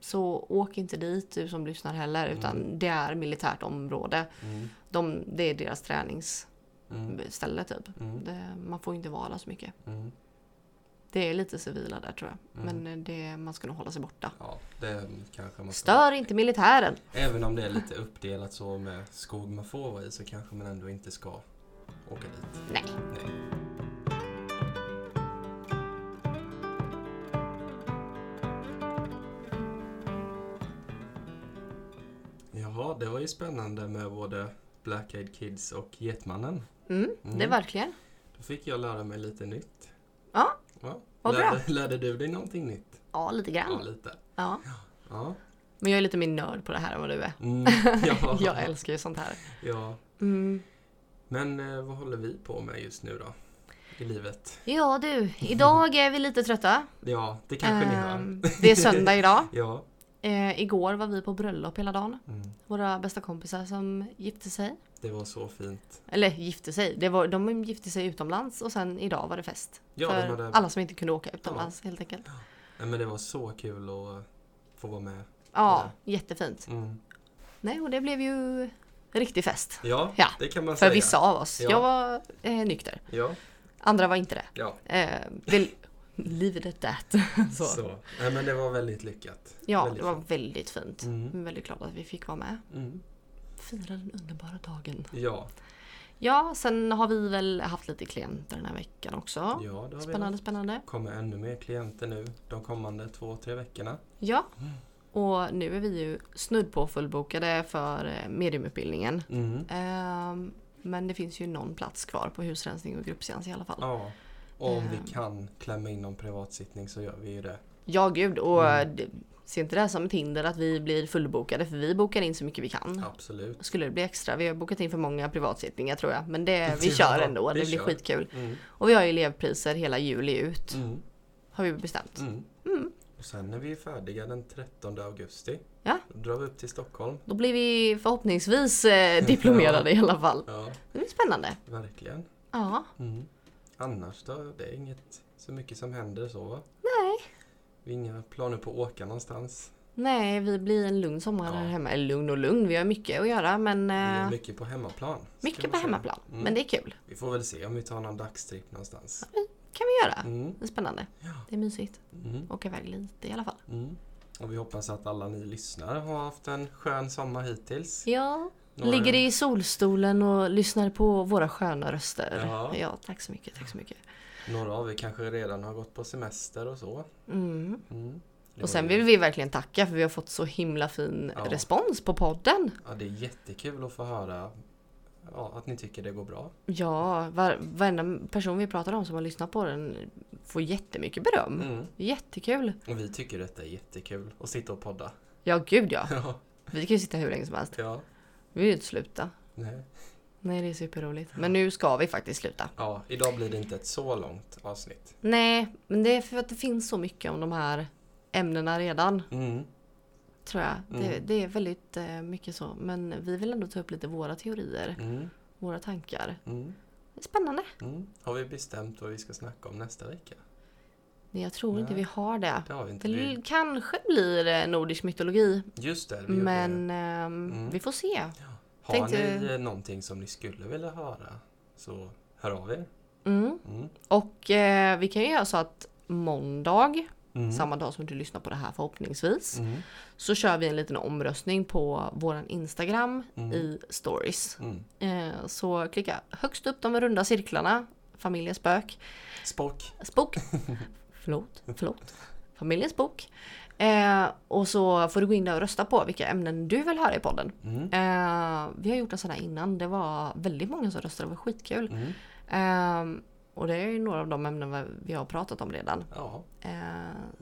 Speaker 1: Så åk inte dit du som lyssnar heller utan det är militärt område.
Speaker 2: Mm.
Speaker 1: De, det är deras träningsställe
Speaker 2: Mm.
Speaker 1: typ.
Speaker 2: Mm.
Speaker 1: Det, man får inte vara så mycket.
Speaker 2: Mm.
Speaker 1: Det är lite civila där tror jag.
Speaker 2: Mm.
Speaker 1: Men eh, det, man ska nog hålla sig borta.
Speaker 2: Ja, det kanske man ska.
Speaker 1: Stör inte militären!
Speaker 2: Även om det är lite uppdelat så med skog man får vara i så kanske man ändå inte ska åka dit.
Speaker 1: Nej.
Speaker 2: Nej. Det var ju spännande med både Black Eyed Kids och Getmannen.
Speaker 1: Mm, Det
Speaker 2: Mm.
Speaker 1: är verkligen.
Speaker 2: Då fick jag lära mig lite nytt.
Speaker 1: Ja,
Speaker 2: Ja.
Speaker 1: Vad bra.
Speaker 2: lärde, lärde du dig någonting nytt?
Speaker 1: ja lite
Speaker 2: Ja,
Speaker 1: grann.
Speaker 2: lite.
Speaker 1: Ja.
Speaker 2: Ja.
Speaker 1: Men jag är lite mer nörd på det här än vad du är.
Speaker 2: Mm, ja.
Speaker 1: Jag älskar ju sånt här.
Speaker 2: ja.
Speaker 1: Mm.
Speaker 2: Men eh, vad håller vi på med just nu då? I livet?
Speaker 1: Ja du, idag är vi lite trötta.
Speaker 2: Ja, det kanske ni hör.
Speaker 1: Ehm, det är söndag idag.
Speaker 2: Ja.
Speaker 1: Eh, igår var vi på bröllop hela dagen.
Speaker 2: Mm.
Speaker 1: Våra bästa kompisar som gifte sig.
Speaker 2: Det var så fint.
Speaker 1: Eller gifte sig. Det var, de gifte sig utomlands och sen idag var det fest.
Speaker 2: Ja,
Speaker 1: för
Speaker 2: de hade-
Speaker 1: alla som inte kunde åka utomlands helt enkelt.
Speaker 2: Nej, men det var så kul att få vara med.
Speaker 1: Ja, jättefint.
Speaker 2: Mm.
Speaker 1: Nej, och det blev ju riktig fest.
Speaker 2: Ja,
Speaker 1: Ja,
Speaker 2: det kan man
Speaker 1: För
Speaker 2: säga.
Speaker 1: vissa av oss.
Speaker 2: Ja.
Speaker 1: Jag var eh, nykter.
Speaker 2: Ja,
Speaker 1: Andra var inte det.
Speaker 2: ja.
Speaker 1: Eh, det leave it at that.
Speaker 2: Så.
Speaker 1: Så.
Speaker 2: Nej, men det var väldigt lyckat.
Speaker 1: Ja,
Speaker 2: väldigt
Speaker 1: det var
Speaker 2: fint.
Speaker 1: väldigt fint.
Speaker 2: Mm.
Speaker 1: Väldigt glad att vi fick vara med.
Speaker 2: Mm.
Speaker 1: Fira den underbara dagen.
Speaker 2: Ja,
Speaker 1: Ja, sen har vi väl haft lite klienter den här veckan också.
Speaker 2: ja, det har vi
Speaker 1: Spännande,
Speaker 2: haft.
Speaker 1: spännande.
Speaker 2: kommer ännu mer klienter nu de kommande två, tre veckorna.
Speaker 1: Ja. Och nu är vi ju snudd på fullbokade för eh, mediumutbildningen.
Speaker 2: Mm.
Speaker 1: Ehm, men det finns ju någon plats kvar på husrensning och gruppseans i alla fall.
Speaker 2: Ja, och om
Speaker 1: Ehm.
Speaker 2: vi kan klämma in någon privatsittning så gör vi ju det.
Speaker 1: Ja, gud. Och
Speaker 2: Mm.
Speaker 1: det- se inte det här som ett hinder att vi blir fullbokade för vi bokar in så mycket vi kan.
Speaker 2: Absolut.
Speaker 1: Skulle det bli extra, vi har bokat in för många privatsittningar tror jag. Men det, vi
Speaker 2: Ja,
Speaker 1: kör ändå,
Speaker 2: vi
Speaker 1: det blir
Speaker 2: kör.
Speaker 1: skitkul.
Speaker 2: Mm.
Speaker 1: Och vi har elevpriser hela juli ut.
Speaker 2: Mm.
Speaker 1: Har vi bestämt.
Speaker 2: Mm.
Speaker 1: Mm.
Speaker 2: Och sen är vi färdiga den 13 augusti.
Speaker 1: Ja.
Speaker 2: Då drar vi upp till Stockholm.
Speaker 1: Då blir vi förhoppningsvis eh, diplomerade i alla fall.
Speaker 2: Ja,
Speaker 1: Det blir spännande.
Speaker 2: verkligen.
Speaker 1: Ja.
Speaker 2: Mm. Annars då? Det är inget så mycket som händer så va?
Speaker 1: Nej.
Speaker 2: Vi har inga planer på att åka någonstans.
Speaker 1: Nej, vi blir en lugn sommar
Speaker 2: Ja.
Speaker 1: här hemma. Eller lugn och lugn, vi har mycket att göra men...
Speaker 2: Vi
Speaker 1: Eh,
Speaker 2: mycket på hemmaplan.
Speaker 1: mycket på hemmaplan.
Speaker 2: Mm.
Speaker 1: Men det är kul.
Speaker 2: Vi får väl se om vi tar någon dagstripp någonstans.
Speaker 1: kan vi göra.
Speaker 2: Mm.
Speaker 1: Det är spännande.
Speaker 2: Ja.
Speaker 1: Det är mysigt.
Speaker 2: Mm.
Speaker 1: Åka iväg lite i alla fall.
Speaker 2: Mm. Och vi hoppas att alla ni lyssnare har haft en skön sommar hittills.
Speaker 1: Ja. Ligger i solstolen och lyssnar på våra sköna röster.
Speaker 2: Ja.
Speaker 1: ja tack så mycket. Tack så mycket.
Speaker 2: Några av er kanske redan har gått på semester och så.
Speaker 1: Mm.
Speaker 2: Mm.
Speaker 1: Och sen vill vi verkligen tacka för vi har fått så himla fin
Speaker 2: Ja.
Speaker 1: respons på podden.
Speaker 2: Ja, det är jättekul att få höra ja, att ni tycker det går bra.
Speaker 1: Ja, var, varenda person vi pratar om som har lyssnat på den får jättemycket beröm.
Speaker 2: Mm.
Speaker 1: Jättekul.
Speaker 2: Och vi tycker detta är jättekul att sitta och podda.
Speaker 1: Ja, gud ja.
Speaker 2: Ja,
Speaker 1: Vi kan ju sitta hur länge som helst.
Speaker 2: ja.
Speaker 1: Vi vill ju inte sluta.
Speaker 2: Nej.
Speaker 1: Nej, det är superroligt. Men nu ska vi faktiskt sluta.
Speaker 2: ja, idag blir det inte ett så långt avsnitt.
Speaker 1: Nej, men det är för att det finns så mycket om de här ämnena redan.
Speaker 2: Mm.
Speaker 1: Tror jag. Det,
Speaker 2: Mm.
Speaker 1: det är väldigt eh, mycket så. Men vi vill ändå ta upp lite våra teorier.
Speaker 2: Mm.
Speaker 1: Våra tankar.
Speaker 2: Mm.
Speaker 1: Det spännande.
Speaker 2: Mm. Har vi bestämt vad vi ska snacka om nästa vecka?
Speaker 1: Men jag tror inte
Speaker 2: Nej.
Speaker 1: vi har det.
Speaker 2: Det har vi inte.
Speaker 1: Det
Speaker 2: Vi...
Speaker 1: kanske blir eh, nordisk mytologi.
Speaker 2: Just det. Vi
Speaker 1: Men ehm,
Speaker 2: Mm.
Speaker 1: vi får se.
Speaker 2: Har
Speaker 1: tänkte-
Speaker 2: ni eh, någonting som ni skulle vilja höra så hör av er.
Speaker 1: Mm.
Speaker 2: Mm.
Speaker 1: Och eh, vi kan ju göra så att måndag,
Speaker 2: Mm.
Speaker 1: samma dag som du lyssnar på det här förhoppningsvis,
Speaker 2: Mm.
Speaker 1: så kör vi en liten omröstning på våran Instagram
Speaker 2: Mm.
Speaker 1: i stories.
Speaker 2: Mm.
Speaker 1: Eh, så klicka högst upp de runda cirklarna, familjens spök,
Speaker 2: Spock.
Speaker 1: spok, förlåt, förlåt, familjens bok. Eh, och så får du gå in där och rösta på vilka ämnen du vill höra i podden.
Speaker 2: Mm.
Speaker 1: Eh, vi har gjort en sån här innan, det var väldigt många som röstade, det var skitkul.
Speaker 2: Mm.
Speaker 1: Eh, och det är ju några av de ämnen vi- har pratat om redan.
Speaker 2: Ja.
Speaker 1: Eh,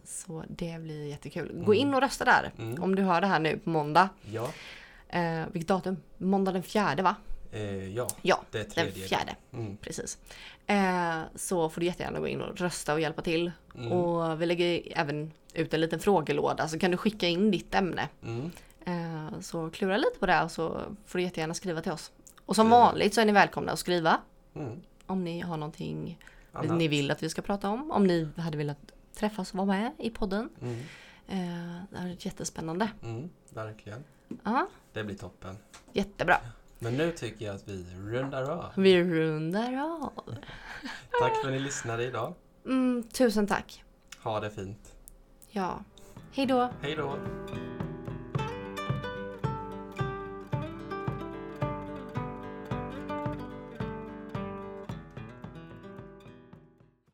Speaker 1: så det blir jättekul.
Speaker 2: Mm.
Speaker 1: Gå in och rösta där.
Speaker 2: Mm.
Speaker 1: Om du hör det här nu på måndag.
Speaker 2: Ja.
Speaker 1: Eh, vilket datum? Måndag den fjärde va?
Speaker 2: Eh, ja.
Speaker 1: Ja,
Speaker 2: Det
Speaker 1: den fjärde.
Speaker 2: Mm.
Speaker 1: Precis. Eh, så får du jättegärna gå in och rösta och hjälpa till.
Speaker 2: Mm.
Speaker 1: Och vi lägger även ut en liten frågelåda så kan du skicka in ditt ämne.
Speaker 2: Mm.
Speaker 1: Eh, så klura lite på det och så får du jättegärna skriva till oss. Och som
Speaker 2: Ja.
Speaker 1: vanligt så är ni välkomna att skriva
Speaker 2: Mm.
Speaker 1: om ni har någonting
Speaker 2: Annat.
Speaker 1: ni vill att vi ska prata om. Om ni hade velat träffas och vara med i podden.
Speaker 2: Mm.
Speaker 1: Eh, det här är jättespännande.
Speaker 2: Mm. Verkligen.
Speaker 1: Ja,
Speaker 2: Det blir toppen.
Speaker 1: jättebra.
Speaker 2: Men nu tycker jag att vi rundar av.
Speaker 1: Vi rundar av.
Speaker 2: Tack för att ni lyssnade idag.
Speaker 1: Mm, tusen tack.
Speaker 2: Ha det fint.
Speaker 1: Ja. Hej då.
Speaker 2: Hej då!